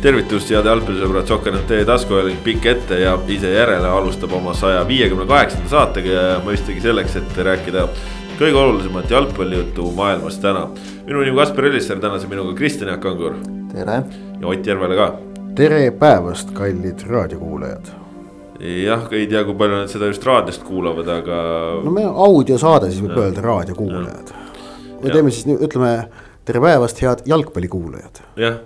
tervitus, head jalgpallisõbrad, Sokkernet taskuhääling pikk ette ja ise järele alustab oma saja viiekümne kaheksanda saatega ja mõistagi selleks, et rääkida kõige olulisemat jalgpallijuttu maailmas täna. minu nimi Kaspar Ellissaar, tänase minuga Kristjan Jaak Kangur. tere. ja Ott Järvele ka. tere päevast, kallid raadiokuulajad. jah, ei tea, kui palju nad seda just raadiost kuulavad, aga. no me audiosaade, siis võib ja. öelda raadiokuulajad. me teeme siis, ütleme tere päevast, head jalgpallikuulajad. jah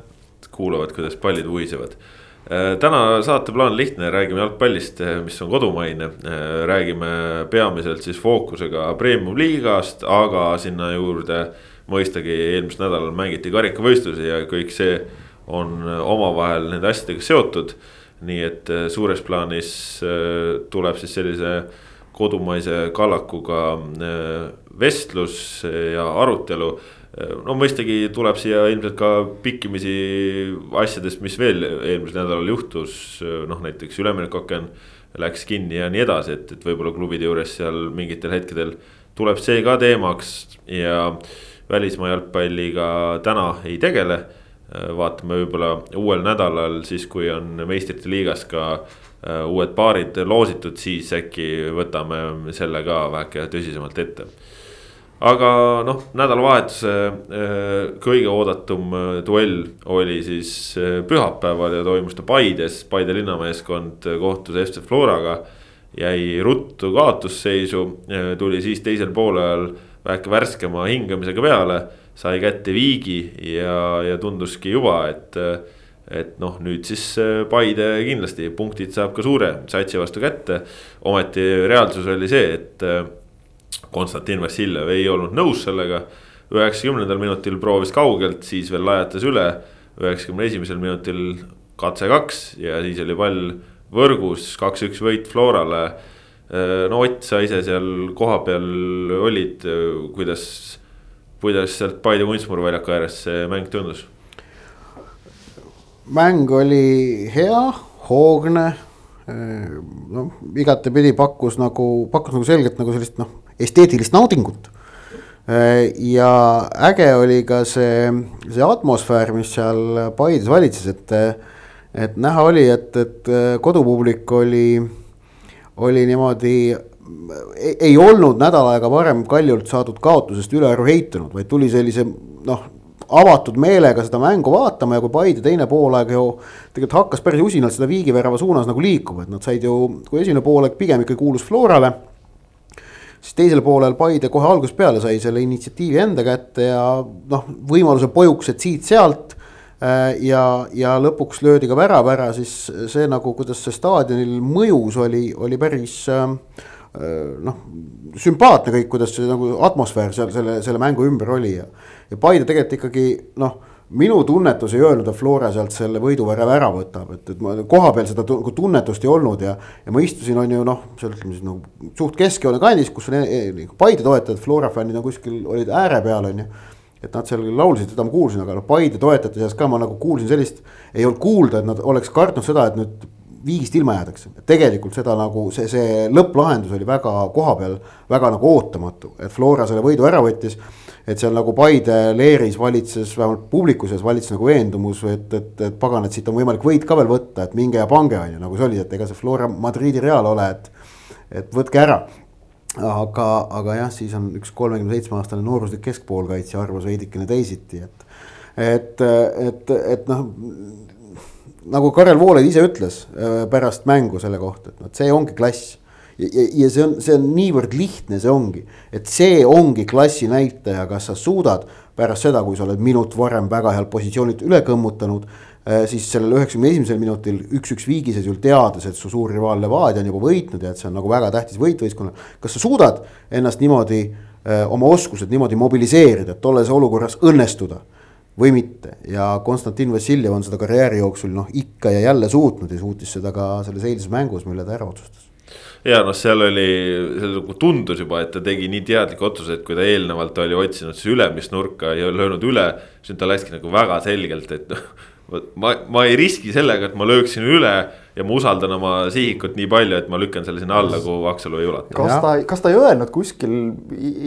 kuulavad, kuidas pallid vuhisevad. Äh, täna saateplaan lihtne, räägime jalgpallist, äh, mis on kodumaine. Äh, räägime peamiselt siis fookusega premium-liigast, aga sinna juurde mõistagi eelmisel nädalal mängiti karikavõistlusi ja kõik see on omavahel nende asjadega seotud. nii et suures plaanis tuleb siis sellise kodumaise kallakuga vestlus ja arutelu no mõistagi tuleb siia ilmselt ka pikkimisi asjadest, mis veel eelmisel nädalal juhtus, noh näiteks üleminekuaken läks kinni ja nii edasi, et, et võib-olla klubide juures seal mingitel hetkedel tuleb see ka teemaks ja välismaa jalgpalliga täna ei tegele. vaatame võib-olla uuel nädalal siis, kui on meistrite liigas ka uh, uued paarid loositud, siis äkki võtame selle ka väheke tõsisemalt ette aga noh, nädalavahetuse äh, kõige oodatum äh, duell oli siis äh, pühapäeval ja toimus ta Paides, Paide linnameeskond kohtus FC Floraga. jäi ruttu kaotusseisu, tuli siis teisel poolel väike värskema hingamisega peale, sai kätte viigi ja, ja tunduski juba, et et noh, nüüd siis Paide kindlasti punktid saab ka suure satsi vastu kätte. ometi reaalsus oli see, et Konstantin Vassiljev ei olnud nõus sellega. üheksakümnendal minutil proovis kaugelt, siis veel lajatas üle. üheksakümne esimesel minutil katse kaks ja siis oli pall võrgus, kaks-üks võit Florale. no Ott, sa ise seal kohapeal olid, kuidas, kuidas sealt Paide kunstmuru väljaku ääres see mäng tundus? mäng oli hea, hoogne noh, igatepidi pakkus nagu, pakkus nagu selgelt nagu sellist noh, esteetilist naudingut. ja äge oli ka see, see atmosfäär, mis seal Paides valitses, et, et näha oli, et, et kodupublik oli, oli niimoodi ei olnud nädal aega varem Kaljult saadud kaotusest ülearu heitunud, vaid tuli sellise noh, avatud meelega seda mängu vaatama ja kui Paide teine poolaeg ju tegelikult hakkas päris usinalt seda viigivärava suunas nagu liikuma, et nad said ju, kui esimene poolaeg pigem ikka kuulus Florale siis teisel poolel Paide kohe algusest peale sai selle initsiatiivi enda kätte ja noh, võimaluse pojukesed siit-sealt. Äh, ja, ja lõpuks löödi ka värav ära, siis see nagu, kuidas see staadionil mõjus, oli, oli päris äh, noh, sümpaatne kõik, kuidas see nagu atmosfäär seal selle, selle mängu ümber oli ja. ja Paide tegelikult ikkagi noh minu tunnetus ei öelnud, et Flora sealt selle võiduvärava ära võtab, et, et ma kohapeal seda nagu tunnetust ei olnud ja. ja ma istusin, on ju noh, seal ütleme siis nagu suht keskjoone kandis, kus on e e Paide toetajad, Flora fännid on kuskil, olid ääre peal, on ju. et nad seal laulsid, seda ma kuulsin, aga noh, Paide toetajate seas ka ma nagu kuulsin sellist, ei olnud kuulda, et nad oleks kartnud seda, et nüüd viigist ilma jäädakse, tegelikult seda nagu see, see lõpplahendus oli väga kohapeal, väga nagu ootamatu, et Flora selle võidu ära võttis et seal nagu Paide leeris valitses, vähemalt publiku seas valitses nagu veendumus, et, et, et pagan, et siit on võimalik võit ka veel võtta, et minge ja pange, on ju, nagu see oli, et ega see Flora Madridi Real ole, et. et võtke ära. aga, aga jah, siis on üks kolmekümne seitsme aastane nooruslik keskpoolkaitsja arvas veidikene teisiti, et. et, et, et noh nagu Karel Voolaid ise ütles äh, pärast mängu selle kohta, et noh, see ongi klass ja, ja, see on, see on niivõrd lihtne, see ongi, et see ongi klassi näitaja, kas sa suudad pärast seda, kui sa oled minut varem väga healt positsioonilt üle kõmmutanud äh,. siis sellel üheksakümne esimesel minutil üks-üks viigiseisul teades, et su suur rivaal Levadia on juba võitnud ja et see on nagu väga tähtis võit võistkonnale. kas sa suudad ennast niimoodi äh,, oma oskused niimoodi mobiliseerida, et tolles olukorras õnnestuda või mitte ja Konstantin Vassiljev on seda karjääri jooksul noh, ikka ja jälle suutnud ja suutis seda ka selles eilses mängus, mille ta ära otsustas ja noh, seal oli, seal nagu tundus juba, et ta tegi nii teadlikke otsuseid, kui ta eelnevalt oli otsinud siis ülemist nurka ja löönud üle. siis ta läkski nagu väga selgelt, et noh, ma, ma ei riski sellega, et ma lööksin üle ja ma usaldan oma sihikut nii palju, et ma lükkan selle sinna alla, kuhu Aksalu ei ulata. kas ta, kas ta ei öelnud kuskil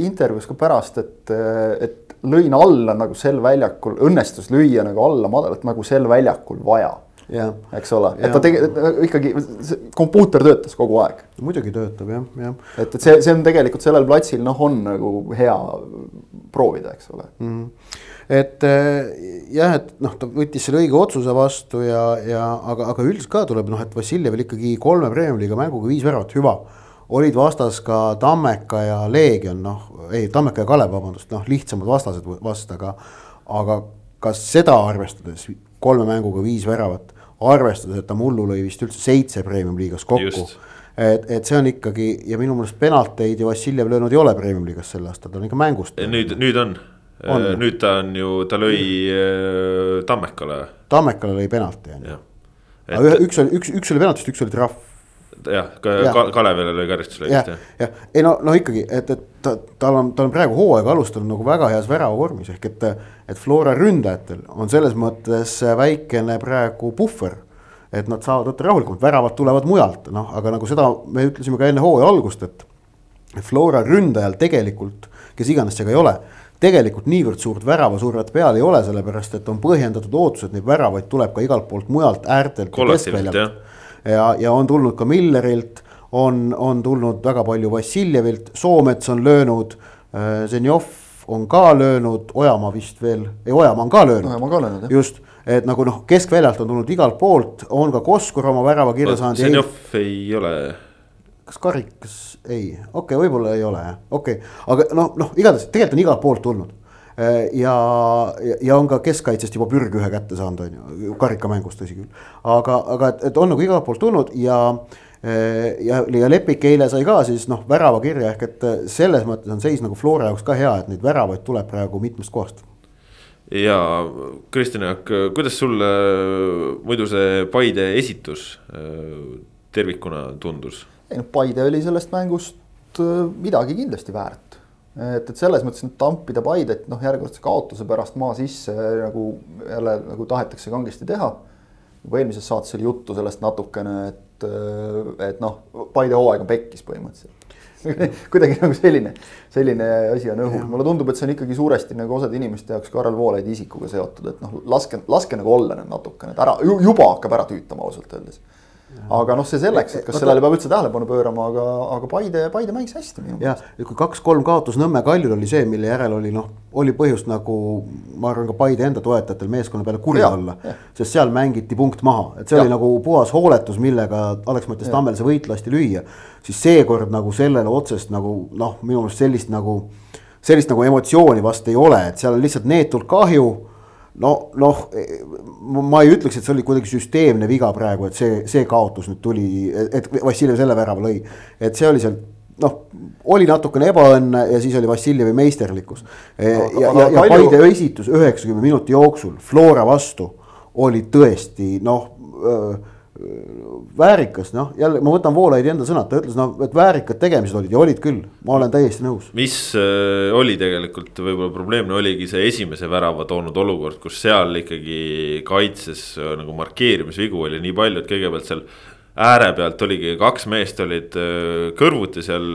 intervjuus ka pärast, et, et lõin alla nagu sel väljakul, õnnestus lüüa nagu alla madalalt nagu sel väljakul vaja. Eks ole, et ta tegelikult ikkagi, kompuuter töötas kogu aeg. muidugi töötab jah, jah. et, et see, see on tegelikult sellel platsil noh, on nagu hea proovida, eks ole mm. -hmm et eh, jah, et noh, ta võttis selle õige otsuse vastu ja, ja aga, aga üldiselt ka tuleb noh, et Vassiljevil ikkagi kolme Premiumi-liiga mänguga viis väravat, hüva. olid vastas ka Tammeka ja Leegion, noh, ei Tammeka ja Kalev, vabandust, noh, lihtsamad vastased vast, aga. aga kas seda arvestades kolme mänguga viis väravat, arvestades, et ta mullu lõi vist üldse seitse Premium-liigas kokku et, et see on ikkagi ja minu meelest penalteid ju Vassiljev löönud ei ole Premium-liigas sel aastal, ta on ikka mängust. nüüd, nüüd on On. Äh, nüüd ta on ju, ta lõi äh, Tammekale. Tammekale lõi penalti on ju. aga ühe, üks oli, üks, üks oli penaltist, üks oli trahv. Jah, ka ja. Kalevile lõi karistuslõigist jah. jah, ei no, no ikkagi, et, et ta, tal on, ta on praegu hooaega alustanud nagu väga heas väravavormis ehk et. et Flora ründajatel on selles mõttes väikene praegu puhver et nad saavad võtta rahulikumalt, väravad tulevad mujalt, noh, aga nagu seda me ütlesime ka enne hooaja algust, et. Flora ründajal tegelikult, kes iganes see ka ei ole tegelikult niivõrd suurt väravasurvet peal ei ole, sellepärast et on põhjendatud ootus, et neid väravaid tuleb ka igalt poolt mujalt äärtelt ja keskväljalt. Ja, ja on tulnud ka Millerilt, on, on tulnud väga palju Vassiljevilt, Soomets on löönud, äh, Zenjov on ka löönud, Ojamaa vist veel, ei Ojamaa on ka löönud. Ojamaa ka löönud jah. just, et nagu noh, keskväljalt on tulnud igalt poolt, on ka Koskor oma värava kirja saanud. Zenjov ei ole kas karikas, ei, okei okay,, võib-olla ei ole jah, okei okay., aga noh, noh, igatahes tegelikult on igalt poolt tulnud. Äh, ja, ja on ka keskkaitsest juba pürg ühe kätte saanud, on ju, karikamängus tõsi küll. aga, aga et, et on nagu igalt poolt tulnud ja, äh, ja, ja Lepik eile sai ka siis noh, värava kirja ehk et selles mõttes on seis nagu Flora jaoks ka hea, et neid väravaid tuleb praegu mitmest kohast ja Kristjan Jaak, kuidas sulle muidu see Paide esitus äh, tervikuna tundus? ei noh, Paide oli sellest mängust äh, midagi kindlasti väärt. Et, et selles mõttes nüüd tampida Paidet noh, järjekordse kaotuse pärast maa sisse nagu jälle nagu tahetakse kangesti teha. juba eelmises saates oli juttu sellest natukene, et, et noh, Paide hooaeg on pekkis põhimõtteliselt. Kuidagi nagu selline, selline asi on õhus, mulle tundub, et see on ikkagi suuresti nagu osade inimeste jaoks Karel Voolaidi isikuga seotud, et noh, laske, laske nagu olla natukene, et ära juba hakkab ära tüütama ausalt öeldes aga noh, see selleks, et kas sellele peab üldse tähelepanu pöörama, aga, aga Paide, Paide mängis hästi minu meelest. ja, ja kui kaks-kolm kaotus Nõmme Kaljul oli see, mille järel oli noh, oli põhjust nagu ma arvan, ka Paide enda toetajatel meeskonna peale kuri olla. sest seal mängiti punkt maha, et see ja. oli nagu puhas hooletus, millega Alex-Mattias Tammel see võit lasti lüüa. siis seekord nagu sellele otsest nagu noh, minu meelest sellist nagu, sellist nagu emotsiooni vast ei ole, et seal on lihtsalt neetult kahju no noh, ma ei ütleks, et see oli kuidagi süsteemne viga praegu, et see, see kaotus nüüd tuli, et Vassiljev selle värava lõi. et see oli seal noh, oli natukene ebaõnne ja siis oli Vassiljevi meisterlikkus. ja, ja, ja, ja Paide esitus üheksakümne minuti jooksul Flora vastu oli tõesti noh väärikas, noh jälle ma võtan Voolaidi enda sõnad, ta ütles noh, et väärikad tegemised olid ja olid küll, ma olen täiesti nõus. mis äh, oli tegelikult võib-olla probleemne, oligi see esimese värava toonud olukord, kus seal ikkagi kaitses äh, nagu markeerimisvigu oli nii palju, et kõigepealt seal ääre pealt oligi kaks meest olid äh, kõrvuti seal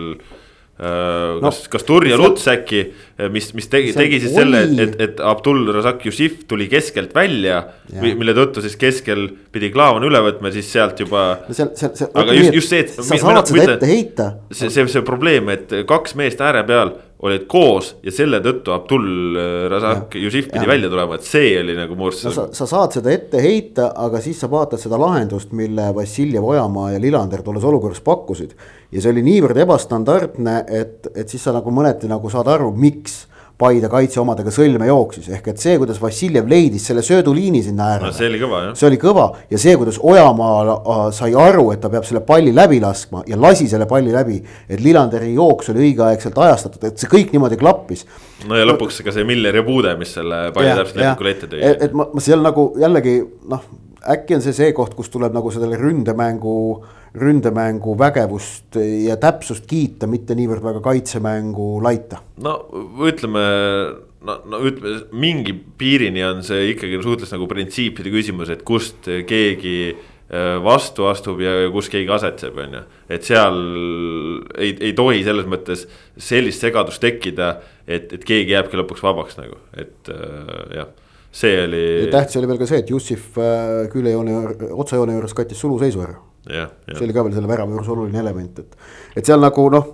kas no,, kas Tur ja Luts äkki, äh, mis, mis tegi, tegi siis selle, et, et Abdul Razak Jussif tuli keskelt välja. mille tõttu siis keskel pidi Klaavan üle võtma ja siis sealt juba no. seal, seal, seal. aga just, just see, et. sa saad seda ette heita. see, see, see probleem, et kaks meest ääre peal olid koos ja selle tõttu Abdul äh, Razak Jussif pidi ja. välja tulema, et see oli nagu murst no,. Sa, sa saad seda ette heita, aga siis sa vaatad seda lahendust, mille Vassiljev, Ojamaa ja Lillander tolles olukorras pakkusid. ja see oli niivõrd ebastandardne, et, et siis sa nagu mõneti nagu saad aru, miks Paide kaitseomadega sõlme jooksis, ehk et see, kuidas Vassiljev leidis selle sööduliini sinna äärele no,. see oli kõva jah. see oli kõva ja see, kuidas Ojamaa äh, sai aru, et ta peab selle palli läbi laskma ja lasi selle palli läbi. et Lillanderi jooks oli õigeaegselt ajastatud, et see kõik niimoodi klappis. no ja lõpuks ka see Miller ja Puude, mis selle palli täpselt lepikule ette tõi. et, ma, ma seal nagu jällegi noh, äkki on see see koht, kus tuleb nagu sellele ründemängu ründemängu vägevust ja täpsust kiita, mitte niivõrd väga kaitsemängu laita. no ütleme, no, no ütleme mingi piirini on see ikkagi suhteliselt nagu printsiipide küsimus, et kust keegi äh, vastu astub ja kus keegi asetseb, on ju. et seal ei, ei tohi selles mõttes sellist segadust tekkida, et, et keegi jääbki lõpuks vabaks nagu, et äh, jah see oli. tähtis oli veel ka see, et Jussif äh, küljejoone, otsajoone juures kattis suluseisu ära. See oli ka veel selle värava juures oluline element, et, et seal nagu noh.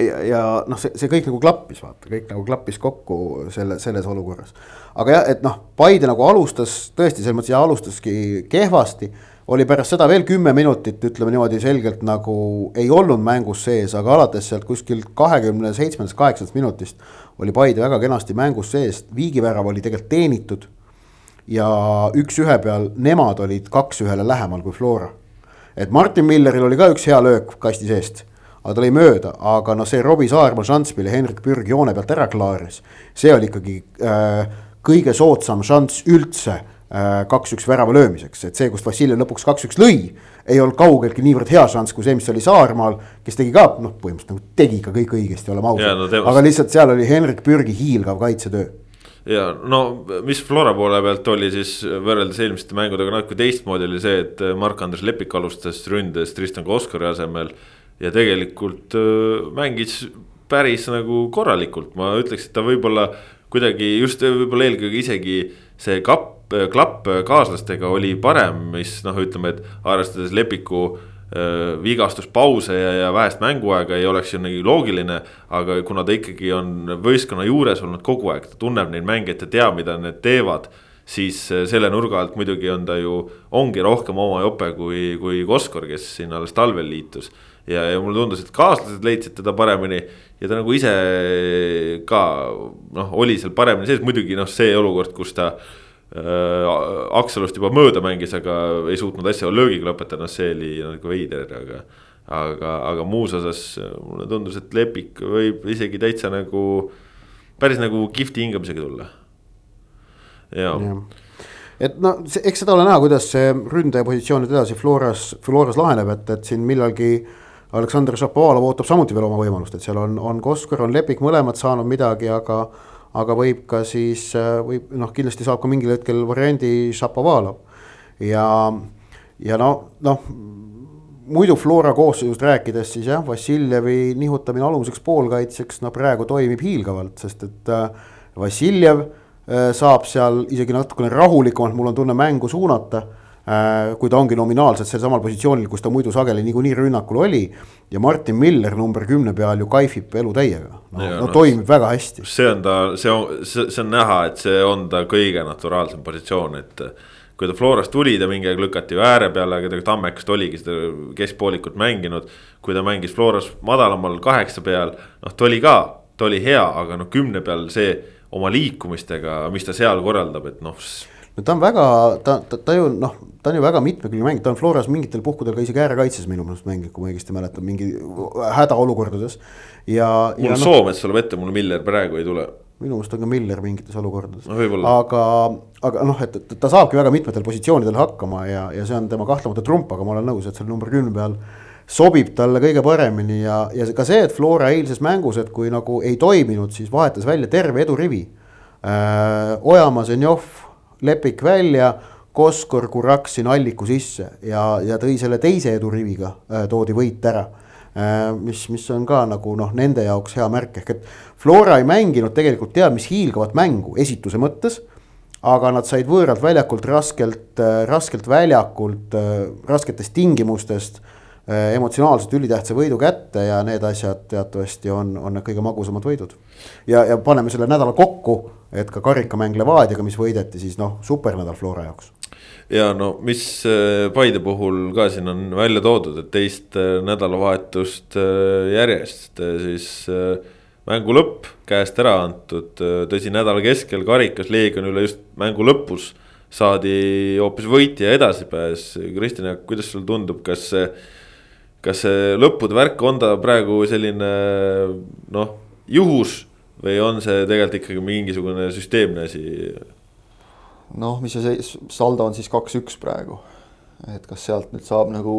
ja, ja noh, see, see kõik nagu klappis, vaata, kõik nagu klappis kokku selle, selles olukorras. aga jah, et noh, Paide nagu alustas tõesti selles mõttes ja alustaski kehvasti oli pärast seda veel kümme minutit, ütleme niimoodi selgelt nagu ei olnud mängus sees, aga alates sealt kuskilt kahekümne seitsmendast, kaheksandast minutist oli Paide väga kenasti mängus sees, viigivärav oli tegelikult teenitud. ja üks-ühe peal nemad olid kaks-ühele lähemal kui Flora. Et Martin Milleril oli ka üks hea löök kasti seest, aga ta lõi mööda, aga noh, see Robbie Saarma šanss, mille Henrik Pürg joone pealt ära klaaris, see oli ikkagi äh, kõige soodsam šanss üldse Äh, kaks-üks värava löömiseks, et see, kust Vassiljev lõpuks kaks-üks lõi, ei olnud kaugeltki niivõrd hea šanss kui see, mis oli Saarmaal, kes tegi ka noh, põhimõtteliselt nagu tegi ka kõik õigesti, oleme ausad. Aga lihtsalt seal oli Henrik Pürgi hiilgav kaitsetöö ja no mis Flora poole pealt oli siis võrreldes eelmiste mängudega natuke teistmoodi oli see, et Mark-Andres Lepik alustas ründes Tristan Koskori asemel. ja tegelikult äh, mängis päris nagu korralikult, ma ütleks, et ta võib-olla kuidagi just võib-olla eelkõige isegi see kapp klapp kaaslastega oli parem, mis noh, ütleme, et arvestades Lepiku vigastuspause ja, ja vähest mänguaega ei oleks ju nii loogiline. aga kuna ta ikkagi on võistkonna juures olnud kogu aeg, ta tunneb neid mängijaid ja teab, mida need teevad. siis äh, selle nurga alt muidugi on ta ju, ongi rohkem oma jope kui, kui Koskor, kes siin alles talvel liitus. ja, ja mulle tundus, et kaaslased leidsid teda paremini ja ta nagu ise ka noh, oli seal paremini sees, muidugi noh, see olukord, kus ta Äh, Akselust juba mööda mängis, aga ei suutnud asja löögiga lõpetada, see oli nagu veider, aga. aga, aga muus osas mulle tundus, et Lepik võib isegi täitsa nagu, päris nagu kihvti hingamisega tulla. ja, ja et no eks seda ole näha, kuidas see ründaja positsioon nüüd edasi Floras, Floras laheneb, et, et siin millalgi. Aleksandr Šapovalov ootab samuti veel oma võimalust, et seal on, on Koskor, on Lepik mõlemad saanud midagi, aga aga võib ka siis, äh, võib noh, kindlasti saab ka mingil hetkel variandi Šapovalov. ja, ja no, noh, muidu Flora koosseisust rääkides siis jah, Vassiljevi nihutamine alumiseks poolkaitseks, no praegu toimib hiilgavalt, sest et äh, Vassiljev äh, saab seal isegi natukene rahulikumalt, mul on tunne, mängu suunata kui ta ongi nominaalselt selsamal positsioonil, kus ta muidu sageli niikuinii rünnakul oli. ja Martin Miller number kümne peal ju kaifib elu täiega, no, no, no toimib väga hästi. see on ta, see on, see, on näha, et see on ta kõige naturaalsem positsioon, et kui ta Florast tuli, ta mingi aeg lükati ju ääre peale, aga tegelikult Tammekast oligi seda keskpoolikut mänginud. kui ta mängis Floras madalamal kaheksa peal, noh, ta oli ka, ta oli hea, aga noh, kümne peal see oma liikumistega, mis ta seal korraldab, et noh no ta on väga, ta, ta, ta ju noh, ta on ju väga mitmekülgne mängija, ta on Floras mingitel puhkudel ka isegi äärekaitses minu meelest mänginud, kui ma õigesti mäletan, mingi hädaolukordades. ja. mul no, Soomes tuleb ette, mul Miller praegu ei tule. minu meelest on ka Miller mingites olukordades no,. aga, aga noh, et ta saabki väga mitmetel positsioonidel hakkama ja, ja see on tema kahtlemata trump, aga ma olen nõus, et seal number kümne peal sobib talle kõige paremini ja, ja ka see, et Flora eilses mängus, et kui nagu ei toiminud, siis vahetas välja terve edurivi äh,. Ojamaa, Zenjov Lepik välja, Koskor, Kuraksin, Alliku sisse ja, ja tõi selle teise eduriviga äh,, toodi võit ära äh,. mis, mis on ka nagu noh, nende jaoks hea märk, ehk et Flora ei mänginud tegelikult teab mis hiilgavat mängu esituse mõttes aga nad said võõralt väljakult raskelt, äh, raskelt väljakult, rasketest tingimustest emotsionaalselt ülitähtsa võidu kätte ja need asjad teatavasti on, on need kõige magusamad võidud. ja, ja paneme selle nädala kokku et ka karikamäng Levadiaga, mis võideti, siis noh, supernädal Flora jaoks. ja no mis äh, Paide puhul ka siin on välja toodud, et teist äh, nädalavahetust äh, järjest siis mängu lõpp käest ära antud, tõsi, nädala keskel karikas Leegionile just mängu lõpus saadi hoopis võitja edasipääs. Kristjan, kuidas sulle tundub, kas see, kas see lõppude värk on ta praegu selline noh, juhus või on see tegelikult ikkagi mingisugune süsteemne asi? noh, mis see saldo on siis kaks-üks praegu. et kas sealt nüüd saab nagu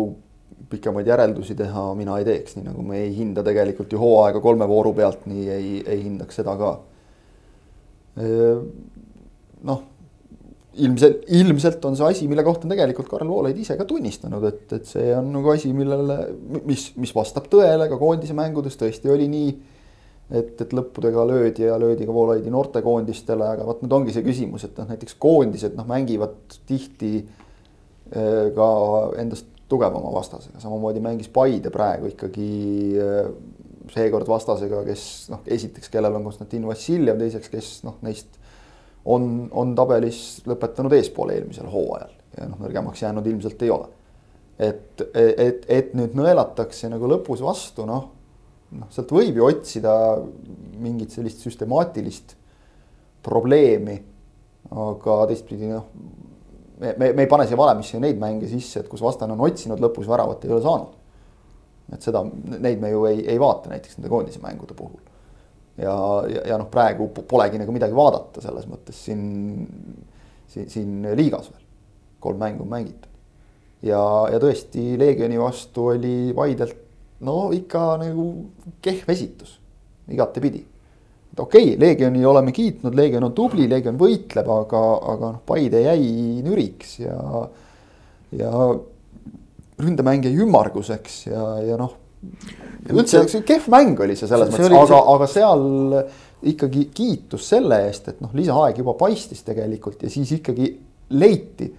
pikemaid järeldusi teha, mina ei teeks, nii nagu me ei hinda tegelikult ju hooaega kolme vooru pealt, nii ei, ei hindaks seda ka. noh, ilmselt, ilmselt on see asi, mille kohta on tegelikult Karl Voolaid ise ka tunnistanud, et, et see on nagu asi, millele, mis, mis vastab tõele ka koondise mängudes. Tõesti oli nii et, et lõppudega löödi ja löödi ka Voolaidi noortekoondistele, aga vot nüüd ongi see küsimus, et noh, näiteks koondised noh, mängivad tihti äh, ka endast tugevama vastasega, samamoodi mängis Paide praegu ikkagi äh, seekord vastasega, kes noh, esiteks, kellel on Konstantin Vassiljev, teiseks, kes noh, neist on, on tabelis lõpetanud eespool eelmisel hooajal ja noh, nõrgemaks jäänud ilmselt ei ole. et, et, et nüüd nõelatakse nagu lõpus vastu, noh noh, sealt võib ju otsida mingit sellist süstemaatilist probleemi. aga teistpidi noh, me, me, me ei pane siia valemisse neid mänge sisse, et kus vastane on otsinud lõpus väravat, ei ole saanud. et seda, neid me ju ei, ei vaata näiteks nende koondise mängude puhul. Ja, ja, ja noh, praegu polegi nagu midagi vaadata selles mõttes siin, siin, siin liigas veel. kolm mängu on mängitud. ja, ja tõesti Leegioni vastu oli Vaidelt no ikka nagu kehv esitus, igatepidi. et okei okay,, Leegioni oleme kiitnud, Leegion on tubli, Leegion võitleb, aga, aga noh, Paide jäi nüriks ja, ja ründemäng jäi ümmarguseks ja, ja noh. Üldse see kehv mäng oli see selles see mõttes, aga, aga seal ikkagi kiitus selle eest, et noh, lisaaeg juba paistis tegelikult ja siis ikkagi leiti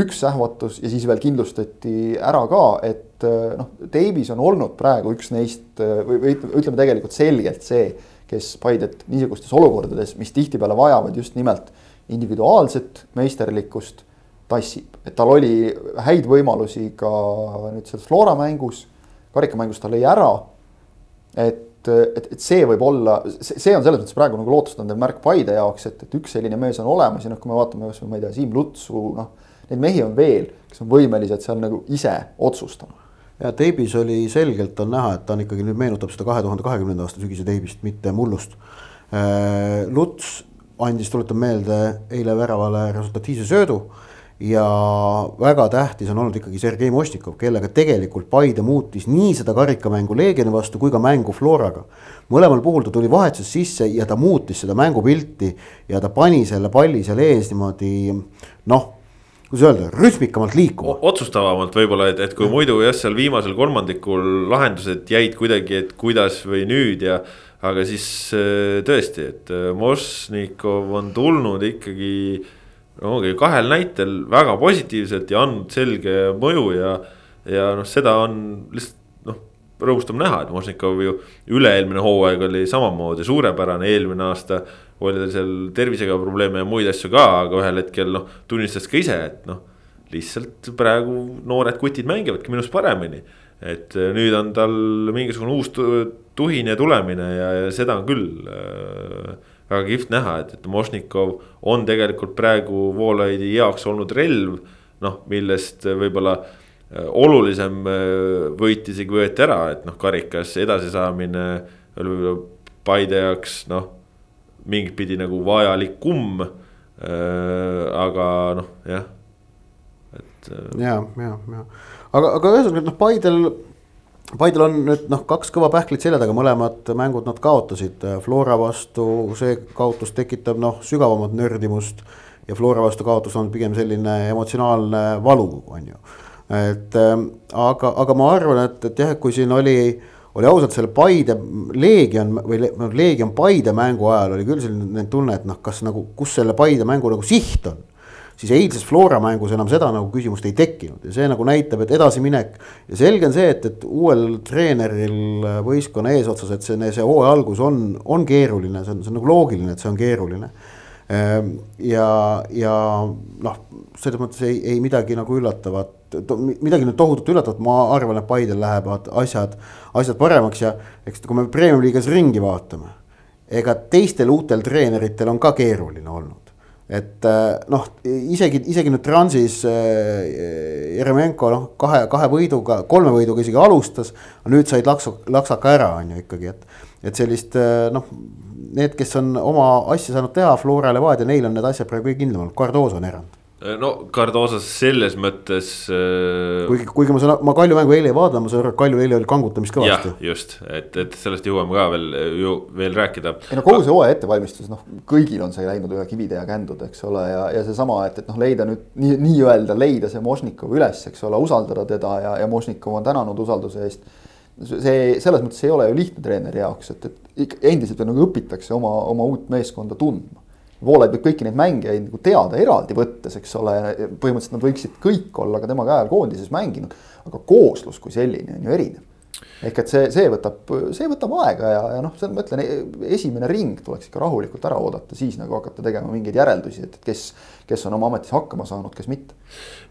üks ähvatus ja siis veel kindlustati ära ka, et eh, noh, Davies on olnud praegu üks neist eh, või, või ütleme tegelikult selgelt see, kes Paidet niisugustes olukordades, mis tihtipeale vajavad just nimelt individuaalset meisterlikkust, tassib. et tal oli häid võimalusi ka nüüd selles Flora mängus, karikamängus ta lõi ära. et, et, et see võib olla, see on selles mõttes praegu nagu lootustandev märk Paide jaoks, et, et üks selline mees on olemas ja noh, kui me vaatame kasvõi ma ei tea, Siim Lutsu, noh neid mehi on veel, kes on võimelised seal nagu ise otsustama. ja Teibis oli selgelt on näha, et ta on ikkagi nüüd meenutab seda kahe tuhande kahekümnenda aasta sügise Teibist, mitte mullust. Äh, Luts andis, tuletan meelde, eile väravale resultatiivse söödu ja väga tähtis on olnud ikkagi Sergei Mošnikov, kellega tegelikult Paide muutis nii seda karikamängu Leegioni vastu kui ka mängu Floraga. mõlemal puhul ta tuli vahetuses sisse ja ta muutis seda mängupilti ja ta pani selle palli seal ees niimoodi noh kuidas öelda, rütmikamalt liikuma. otsustavamalt võib-olla, et, et kui muidu jah, seal viimasel kolmandikul lahendused jäid kuidagi, et kuidas või nüüd ja. aga siis äh, tõesti, et äh, Mošnikov on tulnud ikkagi ongi kahel näitel väga positiivselt ja andnud selge mõju ja. ja noh, seda on lihtsalt noh, rõõmustav näha, et Mošnikov ju üle-eelmine hooaeg oli samamoodi suurepärane, eelmine aasta oli tal seal tervisega probleeme ja muid asju ka, aga ühel hetkel noh, tunnistas ka ise, et noh. lihtsalt praegu noored kutid mängivadki minust paremini. et äh, nüüd on tal mingisugune uus tuhin ja tulemine ja, ja seda on küll äh, väga kihvt näha, et, et Mošnikov on tegelikult praegu Voolaidi jaoks olnud relv. noh, millest võib-olla äh, olulisem äh, võit isegi võeti ära, et noh, karikas edasisaamine oli võib-olla Paide jaoks noh mingit pidi nagu vajalikum äh,. aga noh, jah, et ja, ja, ja, aga, aga ühesõnaga noh, Paidel, Paidel on nüüd noh, kaks kõva pähklit selja taga, mõlemad mängud nad kaotasid. Flora vastu see kaotus tekitab noh, sügavamat nördimust ja Flora vastu kaotus on pigem selline emotsionaalne valu, on ju. et äh, aga, aga ma arvan, et, et jah, kui siin oli oli ausalt selle Paide Leegion või Leegion Paide mängu ajal oli küll selline tunne, et noh, kas nagu, kus selle Paide mängu nagu siht on. Siis eilses Flora mängus enam seda nagu küsimust ei tekkinud ja see nagu näitab, et edasiminek. ja selge on see, et, et uuel treeneril võistkonna eesotsas, et see, see hooaja algus on, on keeruline, see on, see on nagu loogiline, et see on keeruline ehm, ja, ja noh, selles mõttes ei, ei midagi nagu üllatavat midagi nüüd tohutult üllatavat, ma arvan, et Paidel lähevad asjad, asjad paremaks ja eks kui me Premium liigas ringi vaatame. ega teistel uutel treeneritel on ka keeruline olnud. Et äh, noh, isegi, isegi nüüd Transis äh, Jeremenko noh, kahe, kahe võiduga, kolme võiduga isegi alustas. nüüd said laksu, laksaka ära, on ju ikkagi, et, et sellist äh, noh, need, kes on oma asja saanud teha, Flora, Levadia, neil on need asjad praegu kõige kindlamad, Cardoso on erand no Cardosas selles mõttes äh.... kuigi, kuigi ma saan, ma Kalju mängu eile ei vaadanud, ma saan aru, et Kaljul eile oli kangutamist kõvasti. just, et, et sellest jõuame ka veel ju veel rääkida. ei no kogu see hooaja ettevalmistus, noh, kõigil on see läinud üle kivide ja kändud, eks ole, ja, ja seesama, et, et noh, leida nüüd nii, nii-öelda leida see Mošnikov üles, eks ole, usaldada teda ja, ja Mošnikov on tänanud usalduse eest. see selles mõttes ei ole ju lihtne treeneri jaoks, et, et endiselt nagu õpitakse oma, oma uut meeskonda tundma. Voolaid võib kõiki neid mängijaid nagu teada eraldi võttes, eks ole, põhimõtteliselt nad võiksid kõik olla ka tema käe all koondises mänginud, aga kooslus kui selline on ju erinev ehk et see, see võtab, see võtab aega ja, ja noh, see ma ütlen, esimene ring tuleks ikka rahulikult ära oodata, siis nagu hakata tegema mingeid järeldusi, et kes, kes on oma ametis hakkama saanud, kes mitte.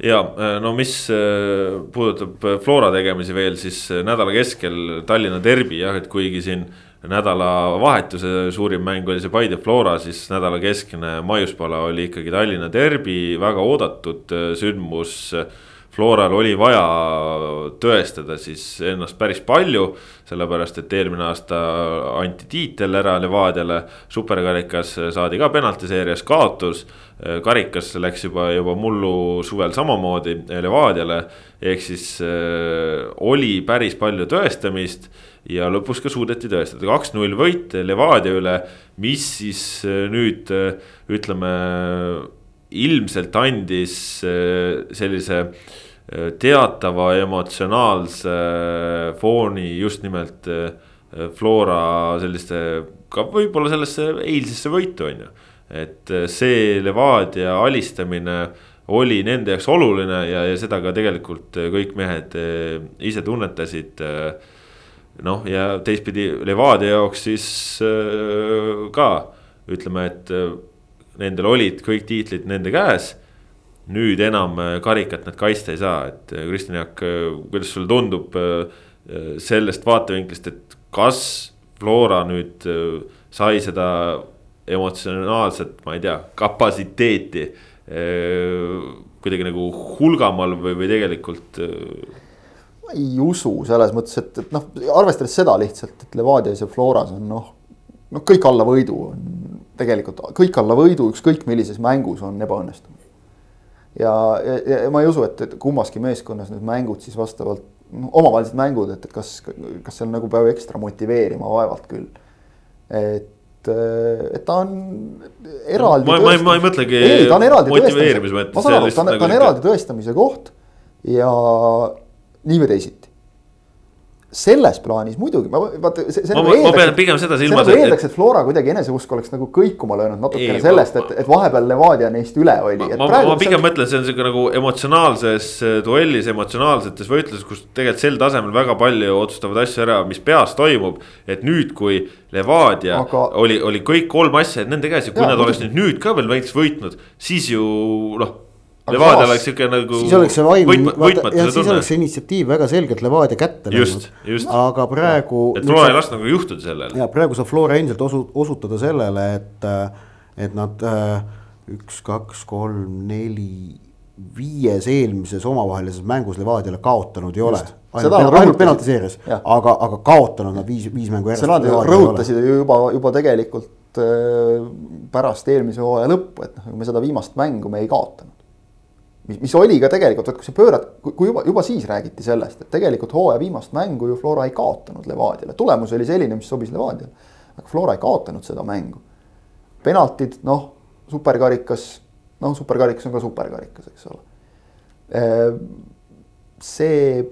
ja no mis äh, puudutab Flora tegemisi veel, siis nädala keskel Tallinna derbi jah, et kuigi siin nädalavahetuse suurim mäng oli see Paide Flora, siis nädala keskne maiuspala oli ikkagi Tallinna derbi, väga oodatud äh, sündmus Floral oli vaja tõestada siis ennast päris palju, sellepärast et eelmine aasta anti tiitel ära Levadiale. superkarikas saadi ka penaltiseerias kaotus, karikas läks juba, juba mullu suvel samamoodi Levadiale. ehk siis äh, oli päris palju tõestamist ja lõpus ka suudeti tõestada, kaks-null võit Levadia üle, mis siis äh, nüüd äh, ütleme ilmselt andis sellise teatava emotsionaalse fooni just nimelt Flora selliste, ka võib-olla sellesse eilsesse võitu, on ju. et see Levadia alistamine oli nende jaoks oluline ja, ja seda ka tegelikult kõik mehed eh, ise tunnetasid. Noh, ja teistpidi Levadia jaoks siis ka ütleme, et nendel olid kõik tiitlid nende käes nüüd enam äh, karikat nad kaitsta ei saa, et äh, Kristjan Jaak, äh, kuidas sulle tundub sellest vaatevinklist, et kas Flora nüüd sai seda emotsionaalset, ma ei tea, kapatsiteeti kuidagi nagu hulgamal või, või tegelikult? Ma ei usu selles mõttes, et, et noh, arvestades seda lihtsalt, et Levadias ja Floras on noh, noh, kõik alla võidu on tegelikult kõik alla võidu, ükskõik millises mängus on ebaõnnestunud ja, ja, ja ma ei usu, et, et kummaski meeskonnas need mängud siis vastavalt noh, omavahelised mängud, et, et kas, kas seal nagu peab ekstra motiveerima, vaevalt küll. et, et ta on eraldi. ma, ma, ma ei mõtlegi. ei, ta on eraldi mõttes. ma saan aru, ta on, ta on nagu eraldi tõestamise koht ja nii või teisiti selles plaanis muidugi, ma vaata. ma, ma, ma pean pigem seda silmas. see nagu eeldaks, et Flora kuidagi eneseusk oleks nagu kõikuma löönud natukene ei, sellest, et, et vahepeal Levadia neist üle oli. ma, ma, ma pigem see... mõtlen, see on sihuke nagu emotsionaalses äh, duellis, emotsionaalsetes võitluses, kus tegelikult sel tasemel väga palju otsustavad asju ära, mis peas toimub. et nüüd, kui Levadia Aga... oli, oli kõik kolm asja nende käes ja kui ja, nad oleks nüüd, nüüd ka veel näiteks võitnud, siis ju noh Levadia oleks sihuke nagu. siis oleks see vaim, jah, siis oleks see initsiatiiv väga selgelt Levadia kätte läinud. aga praegu. et Flora ei lasknud nagu juhtuda sellele. ja praegu saab Flora endiselt osu-, osutada sellele, et, et nad äh, üks, kaks, kolm, neli, viies eelmises omavahelises mängus Levadiale kaotanud ei ole. ainult, ainult penaltiseerias, aga, aga kaotanud nad viis, viis mängu järjest. seda nad rõhutasid ju juba, juba tegelikult äh, pärast eelmise hooaja lõppu, et noh, me seda viimast mängu me ei kaotanud mis, mis oli ka tegelikult, vot kui sa pöörad, kui juba, juba siis räägiti sellest, et tegelikult hooaja viimast mängu ju Flora ei kaotanud Levadiale, tulemus oli selline, mis sobis Levadiale. aga Flora ei kaotanud seda mängu. penaltid, noh, superkarikas, noh, superkarikas on ka superkarikas, eks ole. Ehm, see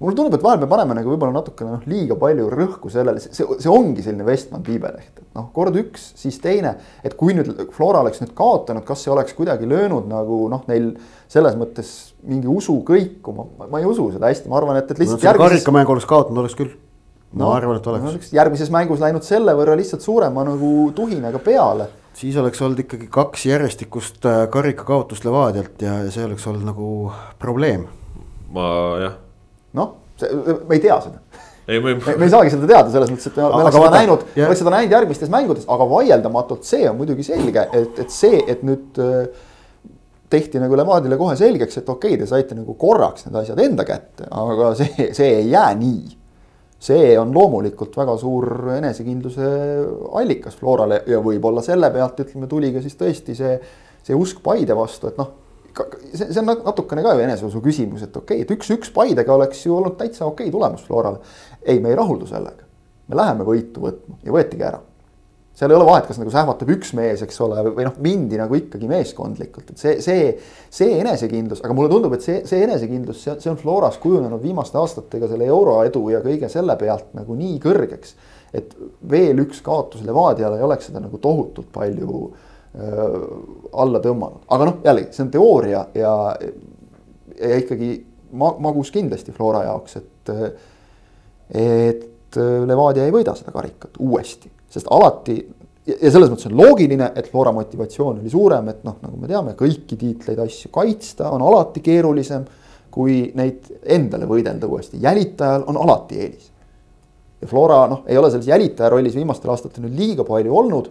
mulle tundub, et vahel me paneme nagu võib-olla natukene noh, liiga palju rõhku sellele, see, see ongi selline Westman piibeleht, et noh, kord üks, siis teine. et kui nüüd Flora oleks nüüd kaotanud, kas see oleks kuidagi löönud nagu noh, neil selles mõttes mingi usu kõikuma, ma ei usu seda hästi, ma arvan, et, et lihtsalt no,. järgmises... karikamäng oleks kaotanud, oleks küll. ma no, arvan, et oleks järgmises mängus läinud selle võrra lihtsalt suurema nagu tuhinaga peale siis oleks olnud ikkagi kaks järjestikust äh, karikakaotust Levadialt ja see oleks olnud nagu probleem. ma jah noh, me ei tea seda. ei, me... Me, me ei saagi seda teada selles mõttes, et me, oleks seda näinud, me oleks seda näinud järgmistes mängudes, aga vaieldamatult see on muidugi selge, et, et see, et nüüd äh, tehti nagu Levadiale kohe selgeks, et okei okay,, te saite nagu korraks need asjad enda kätte, aga see, see ei jää nii. see on loomulikult väga suur enesekindluse allikas Florale ja võib-olla selle pealt ütleme, tuli ka siis tõesti see, see usk Paide vastu, et noh see, see on natukene ka ju eneseusu küsimus, et okei okay,, et üks-üks Paidega oleks ju olnud täitsa okei okay tulemus Florale. ei, me ei rahuldu sellega. me läheme võitu võtma ja võetigi ära. seal ei ole vahet, kas nagu sähvatab üks mees, eks ole, või noh, mindi nagu ikkagi meeskondlikult, et see, see, see enesekindlus, aga mulle tundub, et see, see enesekindlus, see, see on Floras kujunenud viimaste aastatega selle euroedu ja kõige selle pealt nagu nii kõrgeks. et veel üks kaotus Levadiale ei oleks seda nagu tohutult palju äh, alla tõmmanud, aga noh, jällegi see on teooria ja, ja ikkagi ma, magus kindlasti Flora jaoks, et, et Levadia ei võida seda karikat uuesti sest alati ja selles mõttes on loogiline, et Flora motivatsioon oli suurem, et noh, nagu me teame, kõiki tiitleid, asju kaitsta on alati keerulisem kui neid endale võidelda uuesti, jälitajal on alati eelis. ja Flora noh, ei ole selles jälitaja rollis viimastel aastatel nüüd liiga palju olnud.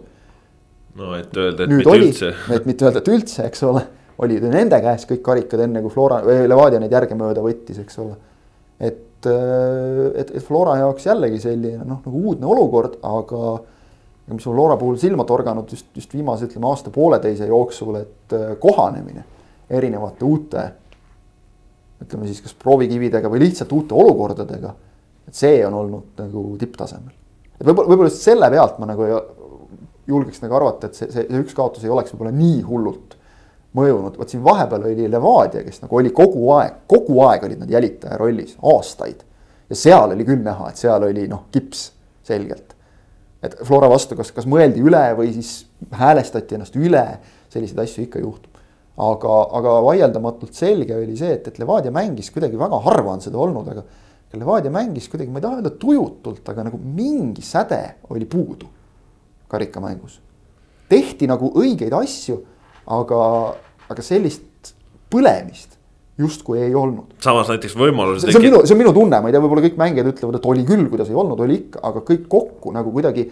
No et öelda, et mitte oli, üldse. et mitte öelda, et üldse, eks ole, olid ju nende käes kõik karikad enne kui Flora Levadia neid järgemööda võttis, eks ole. et, et, et Flora jaoks jällegi selline noh, nagu uudne olukord, aga mis mul Loora puhul silma torganud just, just viimase ütleme aasta-pooleteise jooksul, et äh, kohanemine erinevate uute. ütleme siis kas proovikividega või lihtsalt uute olukordadega. et see on olnud nagu tipptasemel. et võib-olla, võib-olla just selle pealt ma nagu julgeks nagu arvata, et see, see, see üks kaotus ei oleks võib-olla nii hullult mõjunud, vot siin vahepeal oli Levadia, kes nagu oli kogu aeg, kogu aeg olid nad jälitaja rollis, aastaid. ja seal oli küll näha, et seal oli noh, kips selgelt et Flora vastu, kas, kas mõeldi üle või siis häälestati ennast üle, selliseid asju ikka juhtub. aga, aga vaieldamatult selge oli see, et, et Levadia mängis kuidagi väga harva on seda olnud, aga Levadia mängis kuidagi, ma ei taha öelda tujutult, aga nagu mingi säde oli puudu karikamängus. tehti nagu õigeid asju, aga, aga sellist põlemist justkui ei olnud. samas näiteks võimaluse see on minu, see on minu tunne, ma ei tea, võib-olla kõik mängijad ütlevad, et oli küll, kuidas ei olnud, oli ikka, aga kõik kokku nagu kuidagi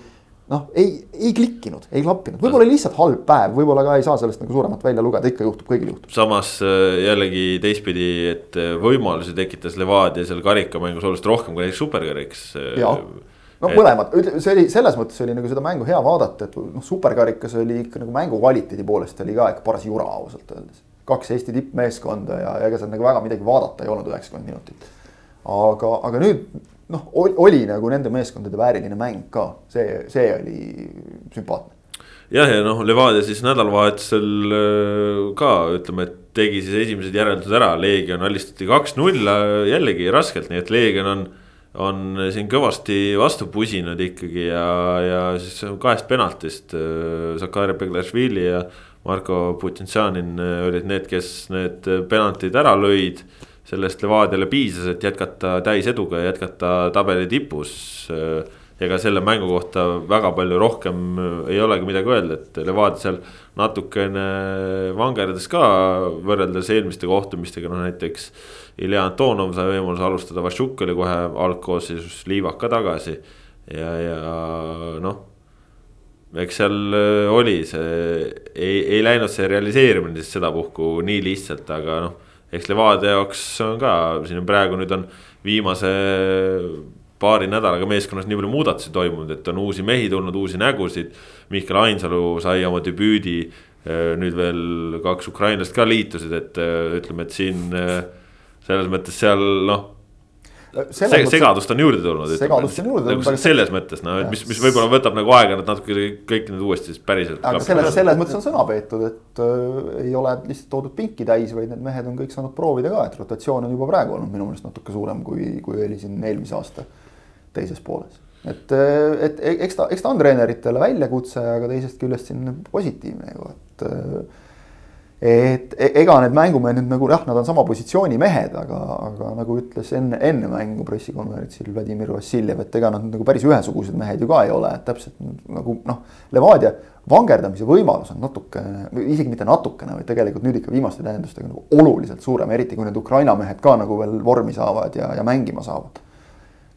noh, ei, ei klikkinud, ei klappinud, võib-olla lihtsalt halb päev, võib-olla ka ei saa sellest nagu suuremat välja lugeda, ikka juhtub, kõigil juhtub. samas äh, jällegi teistpidi, et äh, võimalusi tekitas Levadia seal karikamängus oluliselt rohkem kui näiteks superkariks. No mõlemad, see oli selles mõttes oli nagu seda mängu hea vaadata, et noh, superkarikas oli ikka nagu mängu kvaliteedi poolest oli ka ikka paras jura ausalt öeldes kaks Eesti tippmeeskonda ja ega seal nagu väga midagi vaadata ei olnud üheksakümmend minutit. aga, aga nüüd noh, oli nagu nende meeskondade vääriline mäng ka, see, see oli sümpaatne. jah, ja noh, Levadia siis nädalavahetusel äh, ka ütleme, et tegi siis esimesed järeldused ära, Leegion alistati kaks-null jällegi raskelt, nii et Leegion on on siin kõvasti vastu pusinud ikkagi ja, ja siis kahest penaltist Zakaria äh, Beglašvili ja Marko Putintšanin äh, olid need, kes need penaltid ära lõid. sellest Levadiale piisas, et jätkata täiseduga ja jätkata tabeli tipus. Äh, ega selle mängu kohta väga palju rohkem ei olegi midagi öelda, et Levadia seal natukene vangerdas ka võrreldes eelmiste kohtumistega, noh näiteks. Ilja Antonov sai võimaluse alustada, Vašuk oli kohe algkoosseisus, Liivak ka tagasi ja, ja noh eks seal äh, oli see, ei, ei läinud see realiseerimine siis sedapuhku nii lihtsalt, aga noh. eks Levadia jaoks on ka, siin on praegu nüüd on viimase paari nädalaga meeskonnas nii palju muudatusi toimunud, et on uusi mehi tulnud, uusi nägusid. Mihkel Ainsalu sai oma debüüdi, äh, nüüd veel kaks ukrainlast ka liitusid, et äh, ütleme, et siin selles mõttes seal noh Se segadust on juurde tulnud. segadust on juurde tulnud. nagu selles mõttes noh, et mis, mis võib-olla võtab nagu aega, et natuke kõik need uuesti siis päriselt. aga selles, selles mõttes on sõna peetud, et äh, ei ole lihtsalt toodud pinki täis, vaid need mehed on kõik saanud proovida ka, et rotatsioon on juba praegu olnud minu meelest natuke suurem, kui, kui oli siin eelmise aasta teises pooles. et, äh, et eks ta, eks ta on treeneritele väljakutse, aga teisest küljest siin positiivne ju, et äh, et e-, ega need mängumehed nüüd nagu jah, nad on sama positsiooni mehed, aga, aga nagu ütles enne, enne mängu pressikonverentsil Vladimir Vassiljev, et ega nad nagu päris ühesugused mehed ju ka ei ole, et täpselt nagu noh. Levadia vangerdamise võimalus on natukene, isegi mitte natukene, vaid tegelikult nüüd ikka viimaste tähendustega nagu oluliselt suurem, eriti kui need Ukraina mehed ka nagu veel vormi saavad ja, ja mängima saavad.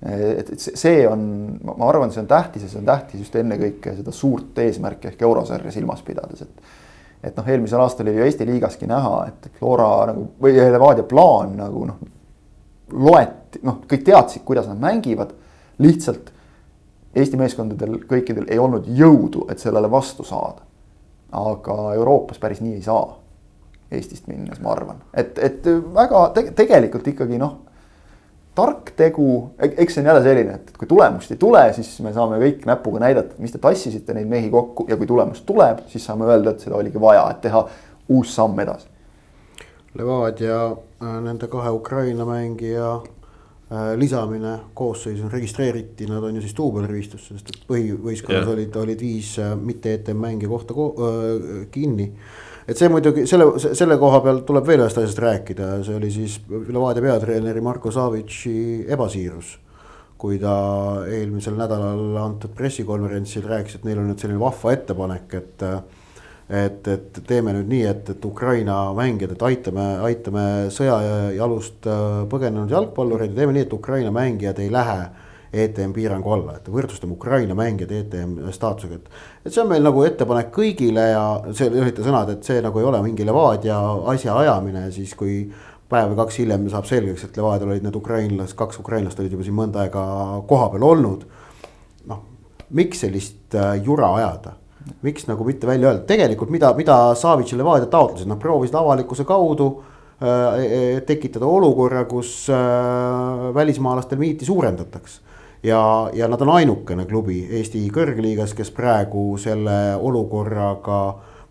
et, et see on, ma arvan, see on tähtis ja see on tähtis just ennekõike seda suurt eesmärki ehk eurosarja silmas pidades, et et noh, eelmisel aastal oli ju Eesti liigaski näha, et Flora nagu või Levadia plaan nagu noh, loeti, noh, kõik teadsid, kuidas nad mängivad. lihtsalt Eesti meeskondadel kõikidel ei olnud jõudu, et sellele vastu saada. aga Euroopas päris nii ei saa. Eestist minnes, ma arvan, et, et väga te tegelikult ikkagi noh. Tark tegu, eks see on jälle selline, et kui tulemust ei tule, siis me saame kõik näpuga näidata, mis te tassisite neid mehi kokku ja kui tulemus tuleb, siis saame öelda, et seda oligi vaja, et teha uus samm edasi. Levadia äh, nende kahe Ukraina mängija äh, lisamine koosseisu registreeriti, nad on ju siis duubelrivistusse, sest et põhivõistkonnas olid, olid viis äh, mitte ETM mängija kohta ko kinni et see muidugi selle, selle koha peal tuleb veel ühest asjast rääkida, see oli siis Levadia peatreeneri Marko Savitši ebasiirus. kui ta eelmisel nädalal antud pressikonverentsil rääkis, et neil on nüüd selline vahva ettepanek, et et, et teeme nüüd nii, et, et Ukraina mängijad, et aitame, aitame sõjajalust põgenenud jalgpallureid ja teeme nii, et Ukraina mängijad ei lähe ETM piirangu alla, et võrdsustame Ukraina mängijad ETM staatusega, et. et see on meil nagu ettepanek kõigile ja see olid ta sõnad, et see nagu ei ole mingi Levadia asja ajamine, siis kui päev või kaks hiljem saab selgeks, et Levadial olid need ukrainlased, kaks ukrainlast olid juba siin mõnda aega kohapeal olnud. noh, miks sellist äh, jura ajada? miks nagu mitte välja öelda, tegelikult mida, mida Savitš ja Levadia taotlesid, nad proovisid avalikkuse kaudu äh, tekitada olukorra, kus äh, välismaalastel miiti suurendataks ja, ja nad on ainukene klubi Eesti kõrgliigas, kes praegu selle olukorraga,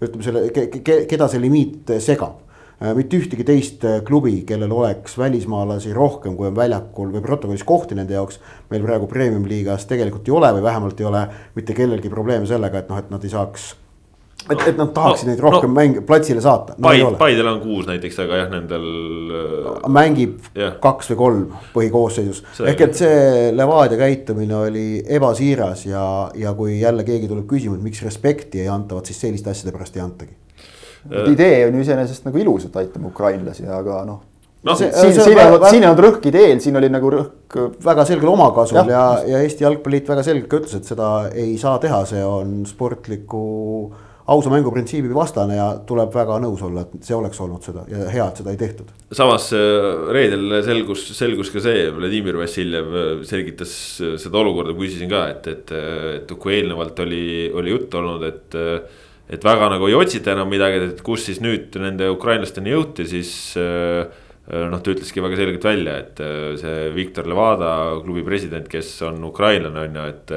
ütleme selle ke,, ke, keda see limiit segab äh, mitte ühtegi teist äh, klubi, kellel oleks välismaalasi rohkem, kui on väljakul või protokollis kohti nende jaoks. meil praegu premium-liigas tegelikult ei ole või vähemalt ei ole mitte kellelgi probleeme sellega, et noh, et nad ei saaks et, et nad tahaksid no, neid rohkem no, mänge platsile saata no,. Paid, Paidel on kuus näiteks, aga jah, nendel. Äh, mängib yeah. kaks või kolm põhikoosseisus, ehk et see Levadia käitumine oli ebasiiras ja, ja kui jälle keegi tuleb küsima, et miks respekti ei anta, vot siis selliste asjade pärast ei antagi. idee on ju iseenesest nagu ilus, et aitame ukrainlasi, aga noh no, see, siin, siin siin ei olnud rõhk ideel, siin oli nagu rõhk. väga selgel omakasul ja, ja, ja Eesti Jalgpalliliit väga selgelt ka ütles, et seda ei saa teha, see on sportliku ausa mängu printsiibi vastane ja tuleb väga nõus olla, et see oleks olnud seda ja hea, et seda ei tehtud. samas äh, reedel selgus, selgus ka see, Vladimir Vassiljev äh, selgitas äh, seda olukorda, küsisin ka, et, et, et kui eelnevalt oli, oli juttu olnud, et. et väga nagu ei otsita enam midagi, et kus siis nüüd nende ukrainlasteni jõuti, siis noh, ta ütleski väga selgelt välja, et see Viktor Levada, klubi president, kes on ukrainlane, on ju, et